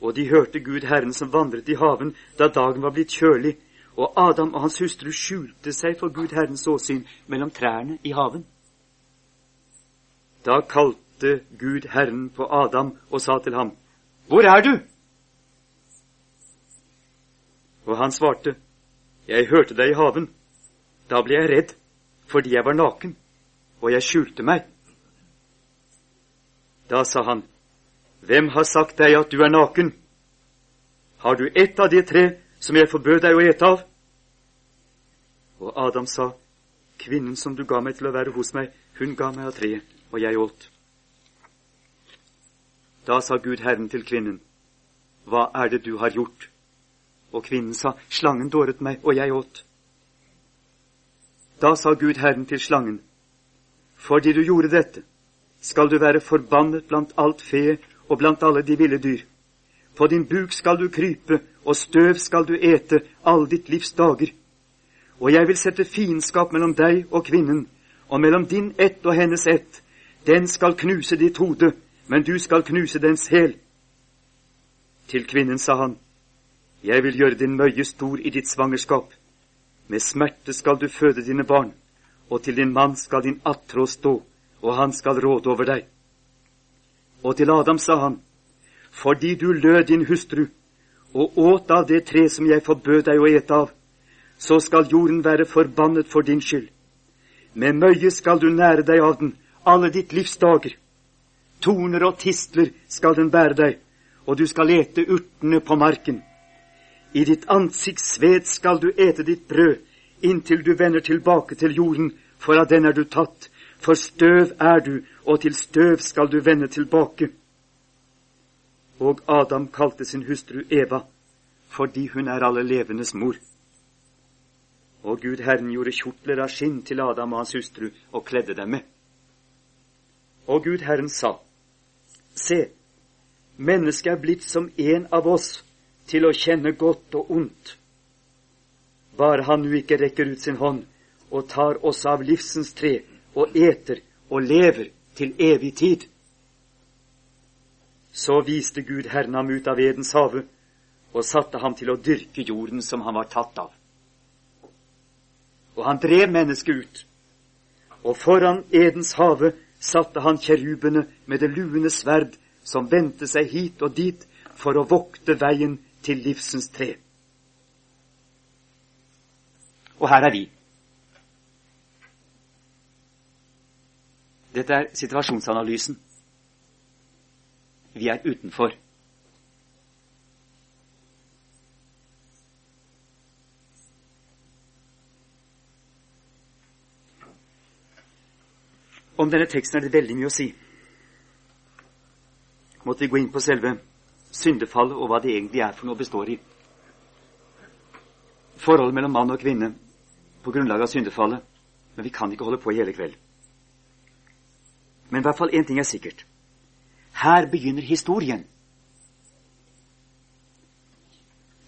Og de hørte Gud Herren som vandret i haven da dagen var blitt kjølig, og Adam og hans hustru skjulte seg for Gud Herrens åsyn mellom trærne i haven. Da kalte Gud Herren på Adam og sa til ham, Hvor er du? Og han svarte, Jeg hørte deg i haven. Da ble jeg redd, fordi jeg var naken, og jeg skjulte meg. Da sa han, Hvem har sagt deg at du er naken? Har du ett av de tre som jeg forbød deg å ete av? Og Adam sa, Kvinnen som du ga meg til å være hos meg, hun ga meg av treet, og jeg åt. Da sa Gud Herren til kvinnen, Hva er det du har gjort? Og kvinnen sa, Slangen dåret meg, og jeg åt. Da sa Gud Herren til slangen, Fordi du gjorde dette, skal du være forbannet blant alt fe og blant alle de ville dyr. På din buk skal du krype, og støv skal du ete all ditt livs dager. Og jeg vil sette fiendskap mellom deg og kvinnen, og mellom din ett og hennes ett. Den skal knuse ditt hode, men du skal knuse dens hæl. Til kvinnen sa han, Jeg vil gjøre din møye stor i ditt svangerskap. Med smerte skal du føde dine barn, og til din mann skal din attrå stå, og han skal råde over deg. Og til Adam sa han, Fordi du lød din hustru, og åt av det tre som jeg forbød deg å ete av, så skal jorden være forbannet for din skyld. Med møye skal du nære deg av den alle ditt livs dager. Torner og tistler skal den bære deg, og du skal ete urtene på marken. I ditt ansikts sved skal du ete ditt brød, inntil du vender tilbake til jorden, for av den er du tatt. For støv er du, og til støv skal du vende tilbake. Og Adam kalte sin hustru Eva, fordi hun er alle levendes mor. Og Gud Herren gjorde kjortler av skinn til Adam og hans hustru og kledde dem med. Og Gud Herren sa, Se, mennesket er blitt som en av oss til å kjenne godt og ondt. Bare han nu ikke rekker ut sin hånd og tar oss av livsens tre og eter og lever til evig tid. Så viste Gud Herren ham ut av Edens hage og satte ham til å dyrke jorden som han var tatt av. Og han drev mennesket ut, og foran Edens hage satte han kjerubene med det luende sverd som vendte seg hit og dit for å vokte veien til livsens tre. Og her er vi. Dette er situasjonsanalysen. Vi er utenfor. Om denne teksten er det veldig mye å si. Måtte vi gå inn på selve syndefallet og hva det egentlig er for noe består i. Forholdet mellom mann og kvinne på grunnlag av syndefallet. Men vi kan ikke holde på i hele kveld. Men i hvert fall én ting er sikkert. Her begynner historien.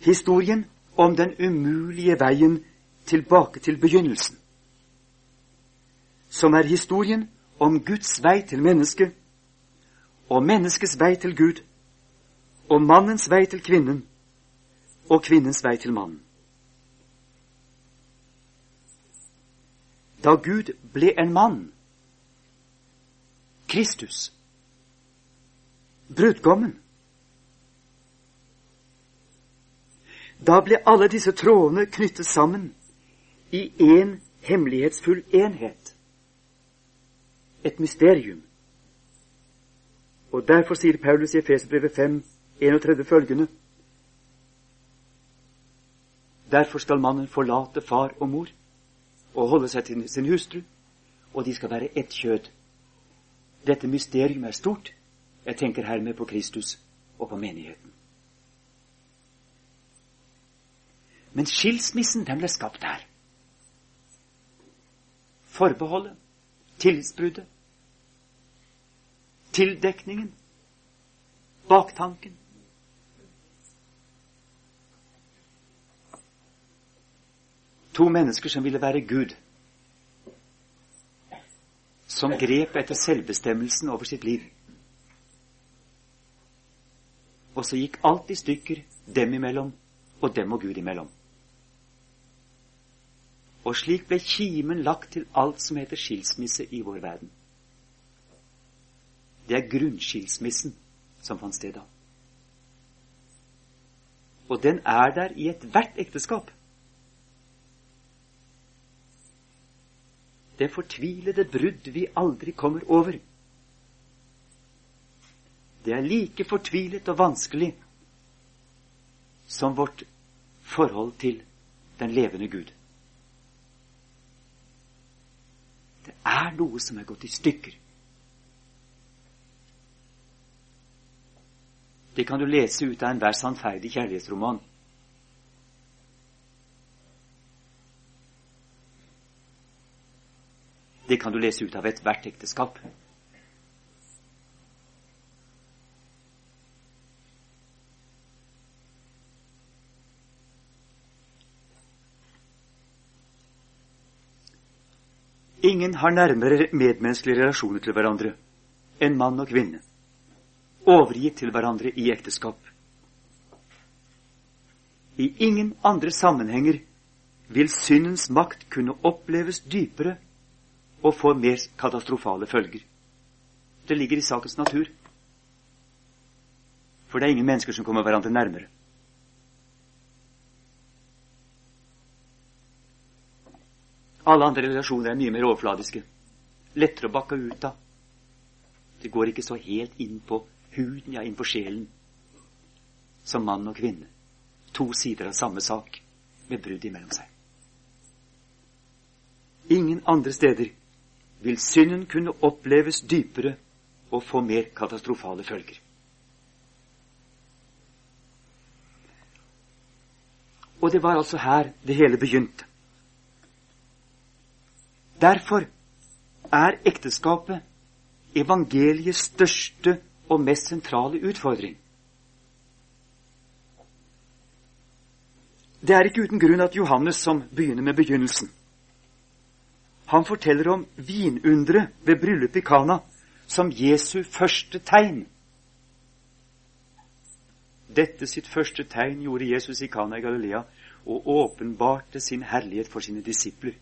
Historien om den umulige veien tilbake til begynnelsen. Som er historien om Guds vei til mennesket, og menneskets vei til Gud, og mannens vei til kvinnen, og kvinnens vei til mannen. Da Gud ble en mann, Kristus, brudgommen, da ble alle disse trådene knyttet sammen i én hemmelighetsfull enhet et mysterium. Og Derfor sier Paulus i Efeserbrevet 5, 31 følgende Derfor skal mannen forlate far og mor og holde seg til sin hustru, og de skal være ett kjød. Dette mysterium er stort. Jeg tenker hermed på Kristus og på menigheten. Men skilsmissen, den ble skapt her. Forbeholdet, tillitsbruddet, tildekningen, baktanken. To mennesker som ville være Gud, som grep etter selvbestemmelsen over sitt liv. Og så gikk alt i stykker dem imellom og dem og Gud imellom. Og slik ble kimen lagt til alt som heter skilsmisse i vår verden. Det er grunnskilsmissen som fant sted da. Og den er der i ethvert ekteskap. Det fortvilede brudd vi aldri kommer over. Det er like fortvilet og vanskelig som vårt forhold til den levende Gud. Det er noe som er gått i stykker. Det kan du lese ut av enhver sannferdig kjærlighetsroman. Det kan du lese ut av ethvert ekteskap. Ingen har nærmere medmenneskelige relasjoner til hverandre enn mann og kvinne, overgitt til hverandre i ekteskap. I ingen andre sammenhenger vil syndens makt kunne oppleves dypere og få mer katastrofale følger. Det ligger i sakens natur. For det er ingen mennesker som kommer hverandre nærmere. Alle andre relasjoner er mye mer overfladiske. Lettere å bakke ut av. Det går ikke så helt inn på huden, ja, inn på sjelen, som mann og kvinne. To sider av samme sak, med brudd imellom seg. Ingen andre steder vil synden kunne oppleves dypere og få mer katastrofale følger. Og det var altså her det hele begynte. Derfor er ekteskapet evangeliets største og mest sentrale utfordring. Det er ikke uten grunn at Johannes, som begynner med begynnelsen, han forteller om vinunderet ved bryllupet i Kana som Jesu første tegn. Dette sitt første tegn gjorde Jesus i Kana i Galilea og åpenbarte sin herlighet for sine disipler.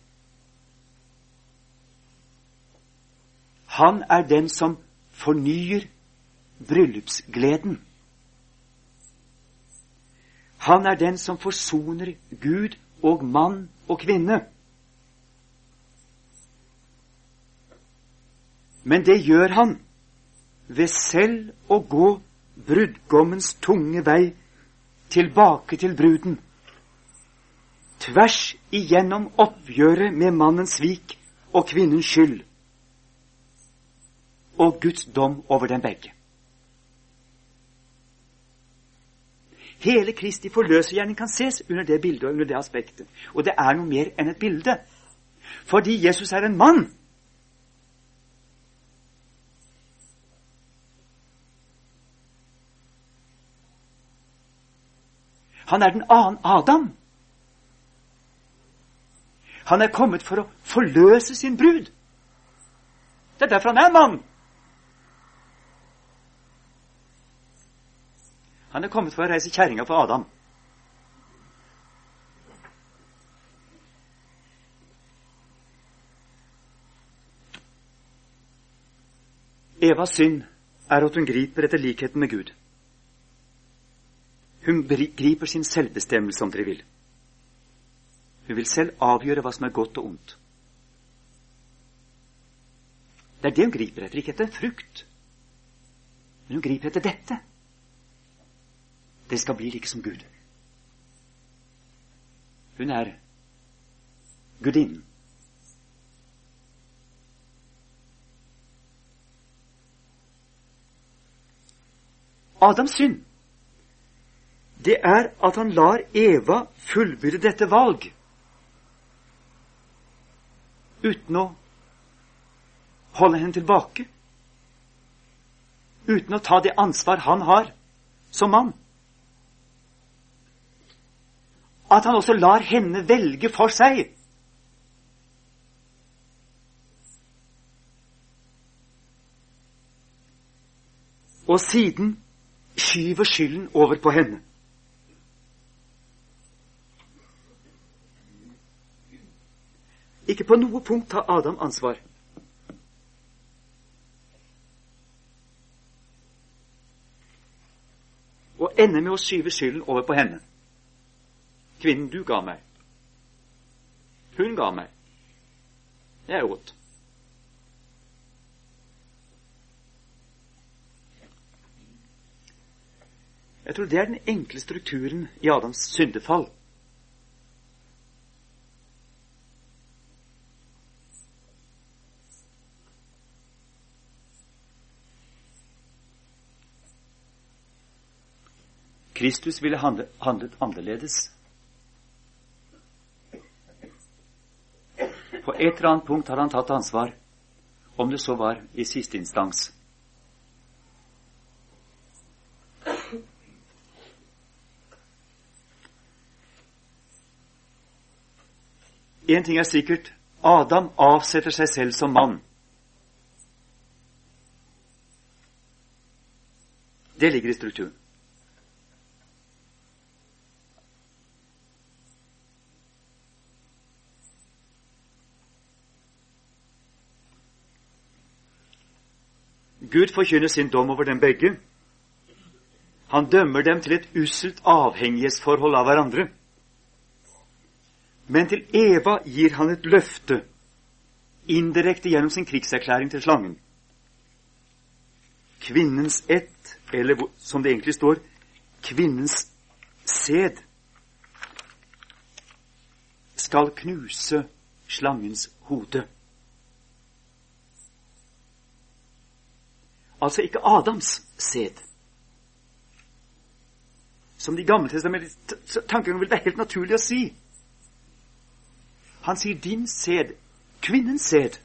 Han er den som fornyer bryllupsgleden. Han er den som forsoner Gud og mann og kvinne. Men det gjør han ved selv å gå brudgommens tunge vei tilbake til bruden. Tvers igjennom oppgjøret med mannens svik og kvinnens skyld. Og Guds dom over dem begge. Hele Kristi forløsergjerning kan ses under det bildet og under det aspektet. Og det er noe mer enn et bilde. Fordi Jesus er en mann Han er den annen Adam. Han er kommet for å forløse sin brud. Det er derfor han er mann. Han er kommet for å reise kjerringa for Adam. Evas synd er at hun griper etter likheten med Gud. Hun griper sin selvbestemmelse, om dere vil. Hun vil selv avgjøre hva som er godt og ondt. Det er det hun griper etter, ikke etter frukt. Men hun griper etter dette. Det skal bli like som Gud. Hun er gudinnen. Adams synd det er at han lar Eva fullbyrde dette valg uten å holde henne tilbake. Uten å ta det ansvar han har som mann. At han også lar henne velge for seg. Og siden skyver skylden over på henne. Ikke på noe punkt tar Adam ansvar. Og ender med å skyve skylden over på henne. Kvinnen du ga meg. Hun ga meg. Jeg åt. Jeg tror det er den enkle strukturen i Adams syndefall. Kristus ville handlet, annerledes. På et eller annet punkt har han tatt ansvar, om det så var i siste instans. Én ting er sikkert Adam avsetter seg selv som mann. Det ligger i strukturen. Gud forkynner sin dom over dem begge. Han dømmer dem til et usselt avhengighetsforhold av hverandre. Men til Eva gir han et løfte, indirekte gjennom sin krigserklæring til slangen. Kvinnens ett, eller som det egentlig står, kvinnens sæd, skal knuse slangens hode. Altså ikke Adams sæd. Som de gamle tankene vil være helt naturlig å si. Han sier 'din sæd', kvinnens sæd,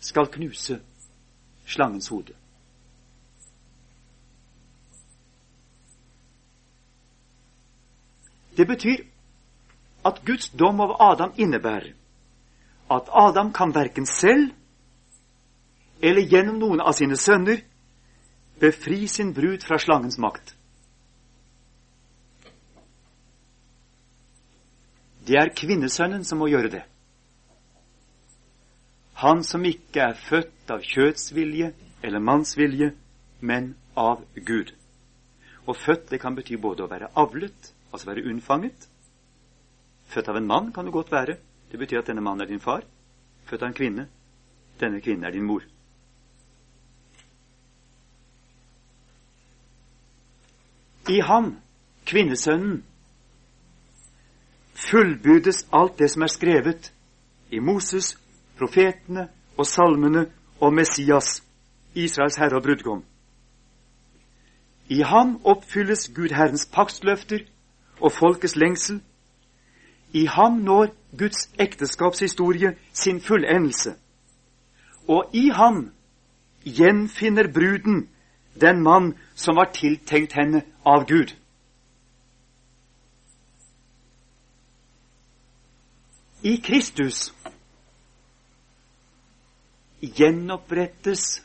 skal knuse slangens hode. Det betyr at Guds dom over Adam innebærer at Adam kan verken selv eller gjennom noen av sine sønner befri sin brud fra slangens makt. Det er kvinnesønnen som må gjøre det. Han som ikke er født av kjøtsvilje eller mannsvilje, men av Gud. Og født det kan bety både å være avlet, altså være unnfanget. Født av en mann kan det godt være. Det betyr at denne mannen er din far. Født av en kvinne. Denne kvinnen er din mor. I ham, kvinnesønnen, fullbydes alt det som er skrevet i Moses, profetene og salmene og Messias, Israels herre og brudgom. I ham oppfylles Gud Herrens paktsløfter og folkets lengsel. I ham når Guds ekteskapshistorie sin fullendelse. Og i ham gjenfinner bruden den mann som var tiltenkt henne av Gud. I Kristus gjenopprettes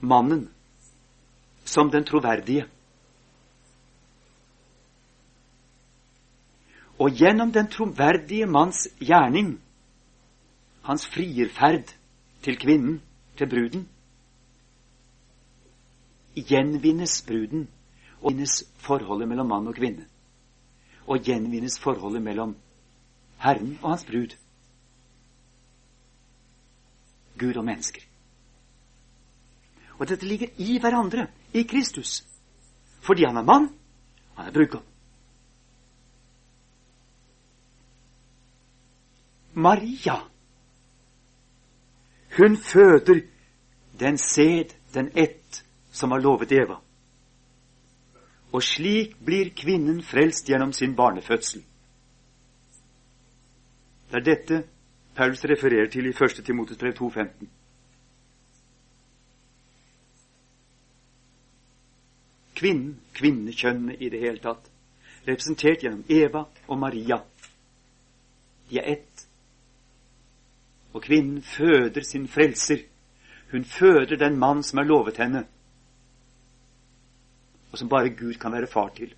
mannen som den troverdige. Og gjennom den troverdige manns gjerning, hans frierferd til kvinnen, til bruden, gjenvinnes bruden og gjenvinnes forholdet mellom mann og kvinne. Og gjenvinnes forholdet mellom Herren og hans brud. Gud og mennesker. Og dette ligger i hverandre, i Kristus. Fordi han er mann, han er brudgom. Maria, hun føder den sæd, den ett, som har lovet Eva. Og slik blir kvinnen frelst gjennom sin barnefødsel. Det er dette Paulus refererer til i 1. Timotes brev 2,15. Kvinnen, kvinnekjønnet i det hele tatt, representert gjennom Eva og Maria. De er ett. Og kvinnen føder sin frelser. Hun føder den mann som er lovet henne og som bare Gud kan være far til.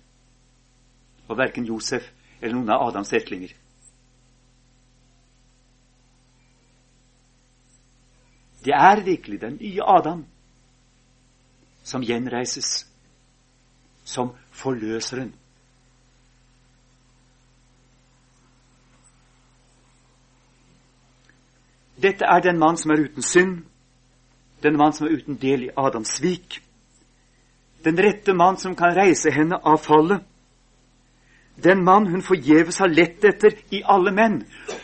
Og verken Josef eller noen av Adams etlinger. Det er virkelig den nye Adam som gjenreises som forløseren. Dette er den mann som er uten synd, den mann som er uten del i Adams svik den rette mann som kan reise henne av fallet. Den mann hun forgjeves har lett etter i alle menn.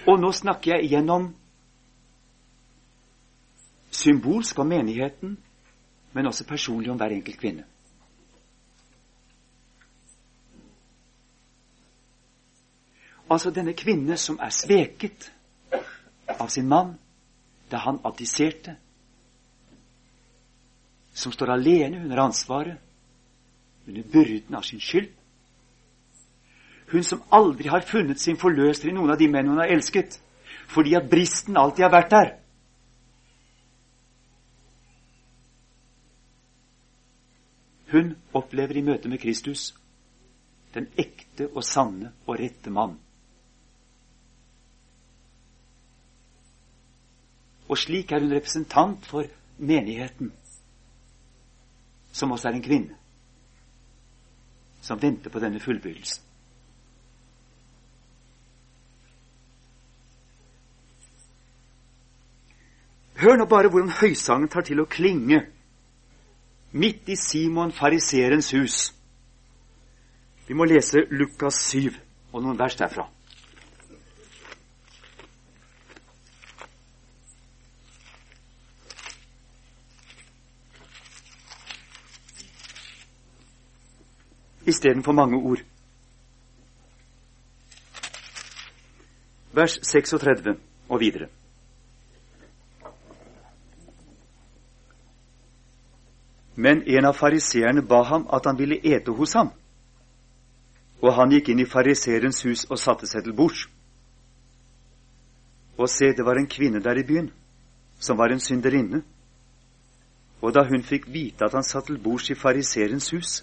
Og nå snakker jeg igjennom symbolsk om menigheten, men også personlig om hver enkelt kvinne. Altså denne kvinne som er sveket av sin mann da han abdiserte, som står alene under ansvaret, under byrden av sin skyld. Hun som aldri har funnet sin forløser i noen av de menn hun har elsket, fordi at bristen alltid har vært der. Hun opplever i møte med Kristus den ekte og sanne og rette mann. Og slik er hun representant for menigheten, som også er en kvinne, som venter på denne fullbyrdelsen. Hør nå bare hvordan høysangen tar til å klinge midt i Simon fariserens hus. Vi må lese Lukas 7 og noen vers derfra. Istedenfor mange ord. Vers 36 og videre. Men en av fariseerne ba ham at han ville ete hos ham. Og han gikk inn i fariseerens hus og satte seg til bords. Og se, det var en kvinne der i byen, som var en synderinne. Og da hun fikk vite at han satt til bords i fariseerens hus,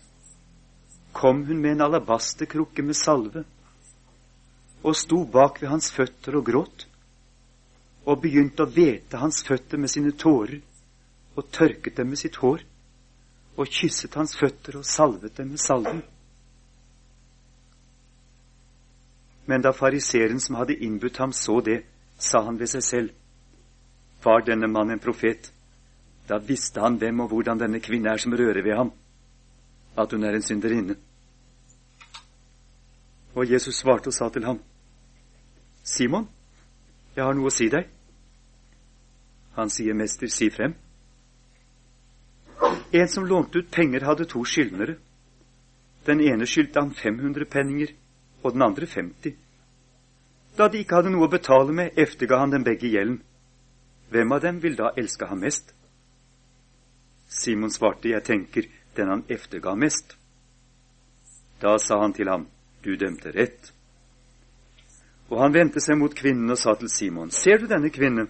kom hun med en alabasterkrukke med salve og sto bak ved hans føtter og gråt, og begynte å hvete hans føtter med sine tårer og tørket dem med sitt hår og kysset hans føtter og salvet dem med salven. Men da fariseeren som hadde innbudt ham, så det, sa han ved seg selv, var denne mann en profet? Da visste han hvem og hvordan denne kvinne er som rører ved ham, at hun er en synderinne. Og Jesus svarte og sa til ham, Simon, jeg har noe å si deg. Han sier, Mester, si frem. En som lånte ut penger, hadde to skyldnere. Den ene skyldte han 500 penninger, og den andre 50. Da de ikke hadde noe å betale med, efterga han dem begge gjelden. Hvem av dem vil da elske ham mest? Simon svarte, jeg tenker den han efterga mest. Da sa han til ham, du dømte rett. Og han vendte seg mot kvinnen og sa til Simon, ser du denne kvinne?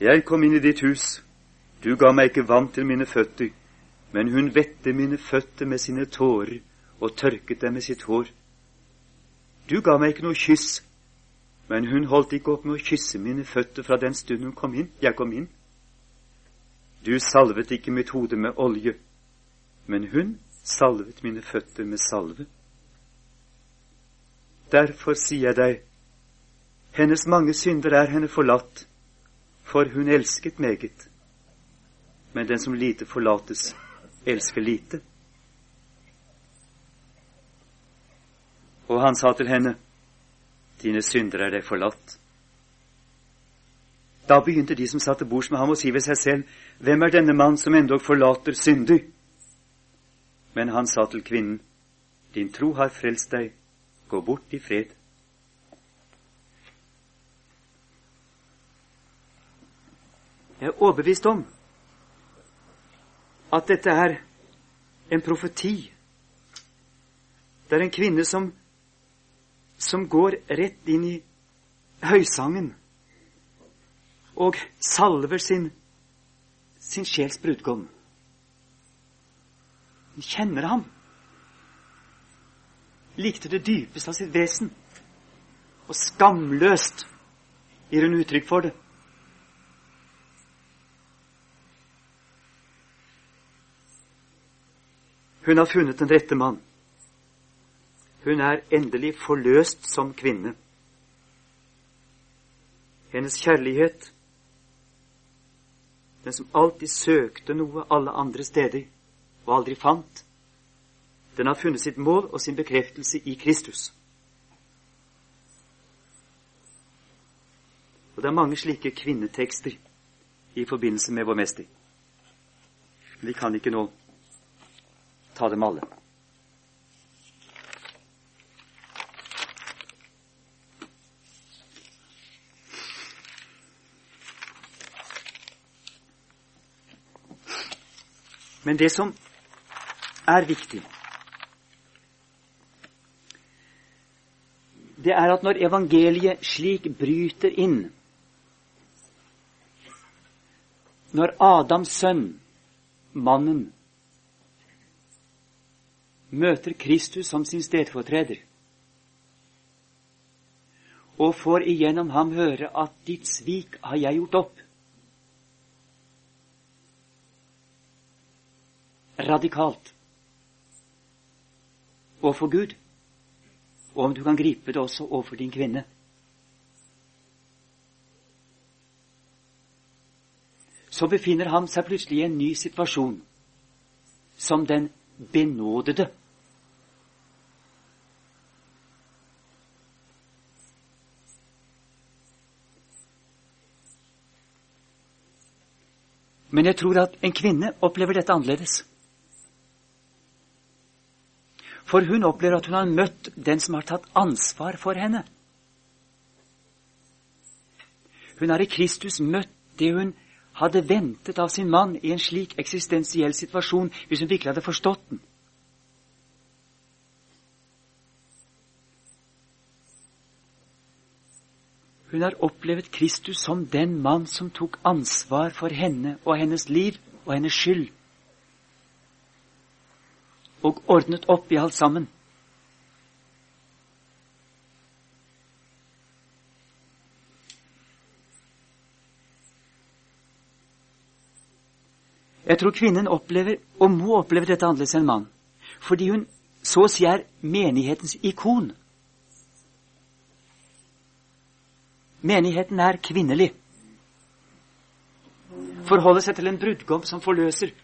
Jeg kom inn i ditt hus, du ga meg ikke vann til mine føtter, men hun vette mine føtter med sine tårer og tørket dem med sitt hår. Du ga meg ikke noe kyss, men hun holdt ikke opp med å kysse mine føtter fra den stund hun kom inn, jeg kom inn. Du salvet ikke mitt hode med olje, men hun salvet mine føtter med salve. Derfor sier jeg deg, hennes mange synder er henne forlatt, for hun elsket meget men den som lite forlates, elsker lite. Og han sa til henne, dine synder er deg forlatt. Da begynte de som satt til bords med ham å si ved seg selv, hvem er denne mann som endog forlater synder? Men han sa til kvinnen, din tro har frelst deg, gå bort i fred. Jeg er overbevist om at dette er en profeti. Det er en kvinne som, som går rett inn i høysangen og salver sin, sin sjels brudgom. Hun kjenner ham. Likte det dypeste av sitt vesen. Og skamløst gir hun uttrykk for det. Hun har funnet den rette mann. Hun er endelig forløst som kvinne. Hennes kjærlighet, den som alltid søkte noe alle andre steder og aldri fant, den har funnet sitt mål og sin bekreftelse i Kristus. Og det er mange slike kvinnetekster i forbindelse med vår mester. Vi kan ikke nå ta dem alle. Men det som er viktig, det er at når evangeliet slik bryter inn Når Adams sønn, mannen, møter Kristus som sin stedfortreder og får igjennom ham høre at 'ditt svik har jeg gjort opp', radikalt overfor Gud, og om du kan gripe det også overfor din kvinne. Så befinner han seg plutselig i en ny situasjon, som den benådede. Men jeg tror at en kvinne opplever dette annerledes. For hun opplever at hun har møtt den som har tatt ansvar for henne. Hun har i Kristus møtt det hun hadde ventet av sin mann i en slik eksistensiell situasjon, hvis hun virkelig hadde forstått den. Hun har opplevd Kristus som den mann som tok ansvar for henne og hennes liv og hennes skyld og ordnet opp i alt sammen. Jeg tror kvinnen opplever, og må oppleve dette annerledes enn mann, fordi hun så å si er menighetens ikon. Menigheten er kvinnelig. Forholde seg til en brudgom som forløser.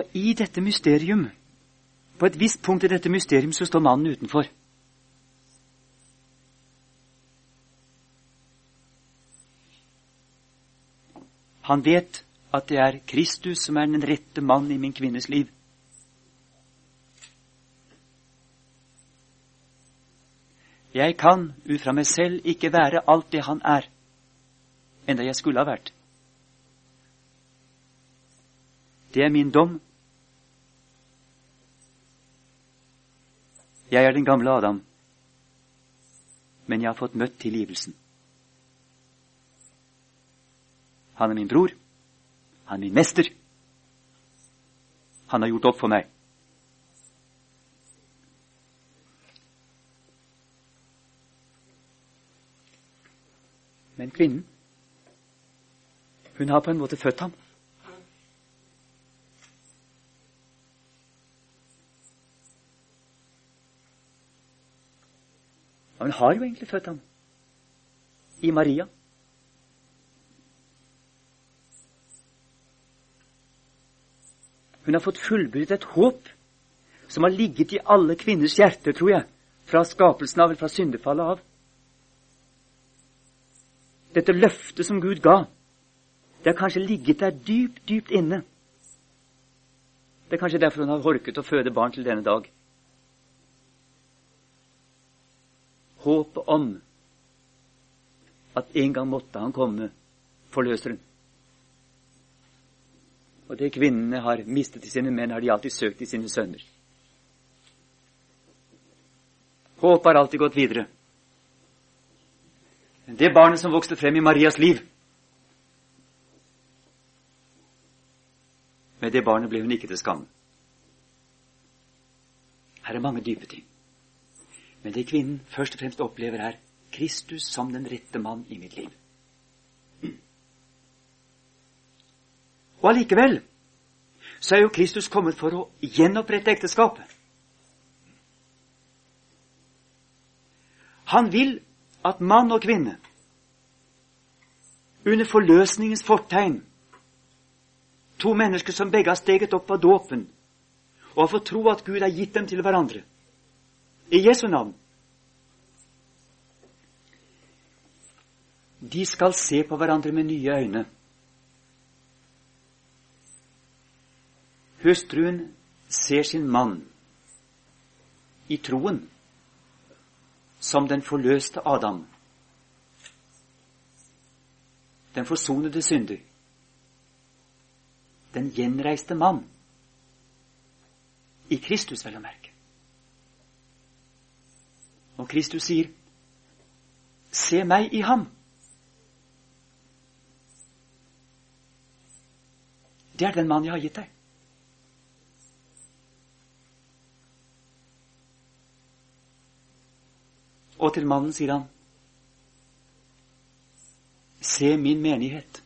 Og i dette mysterium, på et visst punkt i dette mysterium, så står mannen utenfor. Han vet at det er Kristus som er den rette mann i min kvinnes liv. Jeg kan ut fra meg selv ikke være alt det han er, enda jeg skulle ha vært. Det er min dom. Jeg er den gamle Adam, men jeg har fått møtt tilgivelsen. Han er min bror. Han er min mester. Han har gjort opp for meg. Men kvinnen, hun har på en måte født ham. Og hun har jo egentlig født ham i Maria. Hun har fått fullbyrdet et håp som har ligget i alle kvinners hjerter, tror jeg, fra skapelsen av, eller fra syndefallet av. Dette løftet som Gud ga, det har kanskje ligget der dypt, dypt inne. Det er kanskje derfor hun har horket å føde barn til denne dag. Håpet om at en gang måtte han komme, forløseren. Og det kvinnene har mistet i sine menn, har de alltid søkt i sine sønner. Håpet har alltid gått videre. Men det barnet som vokste frem i Marias liv Med det barnet ble hun ikke til skamme. Her er mange dype ting. Men det kvinnen først og fremst opplever, er Kristus som den rette mann i mitt liv. Og allikevel så er jo Kristus kommet for å gjenopprette ekteskapet. Han vil at mann og kvinne under forløsningens fortegn To mennesker som begge har steget opp av dåpen og har fått tro at Gud har gitt dem til hverandre. I Jesu navn. De skal se på hverandre med nye øyne. Hustruen ser sin mann i troen som den forløste Adam. Den forsonede synder. Den gjenreiste mann. I Kristus, vel å merke. Og Kristus sier, 'Se meg i ham'. Det er den mann jeg har gitt deg. Og til mannen sier han, Se min menighet,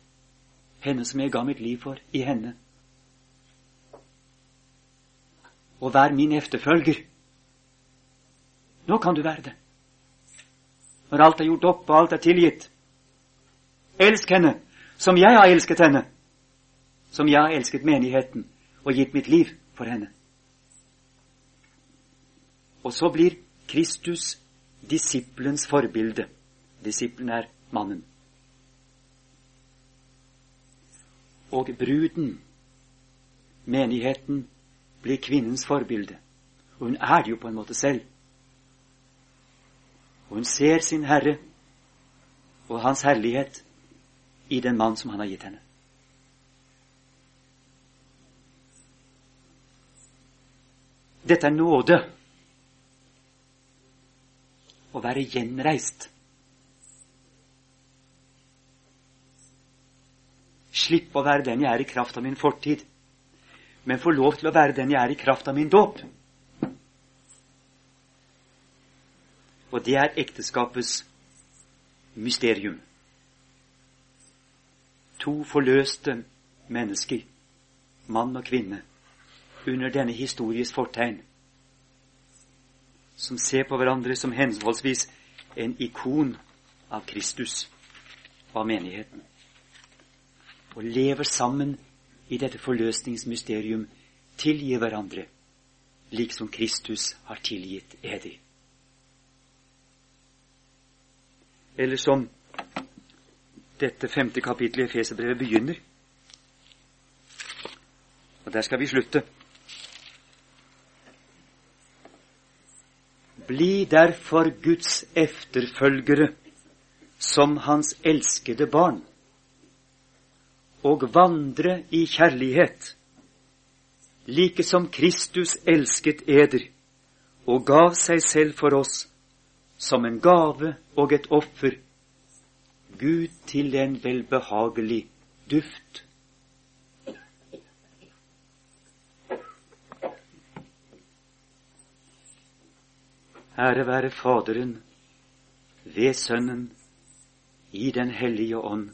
henne som jeg ga mitt liv for, i henne. Og vær min efterfølger. Nå kan du være det. Når alt er gjort opp og alt er tilgitt. Elsk henne som jeg har elsket henne. Som jeg har elsket menigheten og gitt mitt liv for henne. Og så blir Kristus disippelens forbilde. Disippelen er mannen. Og bruden, menigheten, blir kvinnens forbilde. Og hun er det jo på en måte selv. Og hun ser sin Herre og Hans herlighet i den mann som han har gitt henne. Dette er nåde å være gjenreist. Slippe å være den jeg er i kraft av min fortid, men få lov til å være den jeg er i kraft av min dåp. Og det er ekteskapets mysterium. To forløste mennesker, mann og kvinne, under denne histories fortegn som ser på hverandre som henholdsvis en ikon av Kristus og av menigheten. Og lever sammen i dette forløsningsmysterium, tilgir hverandre, liksom Kristus har tilgitt eder. Eller som dette femte kapittelet i Efeserbrevet begynner. Og der skal vi slutte. Bli derfor Guds efterfølgere som Hans elskede barn, og vandre i kjærlighet, like som Kristus elsket eder og gav seg selv for oss som en gave og et offer, Gud til en velbehagelig duft. Ære være Faderen, ved Sønnen, i Den hellige ånd,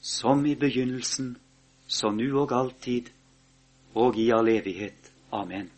som i begynnelsen, så nu og alltid, og i all evighet. Amen.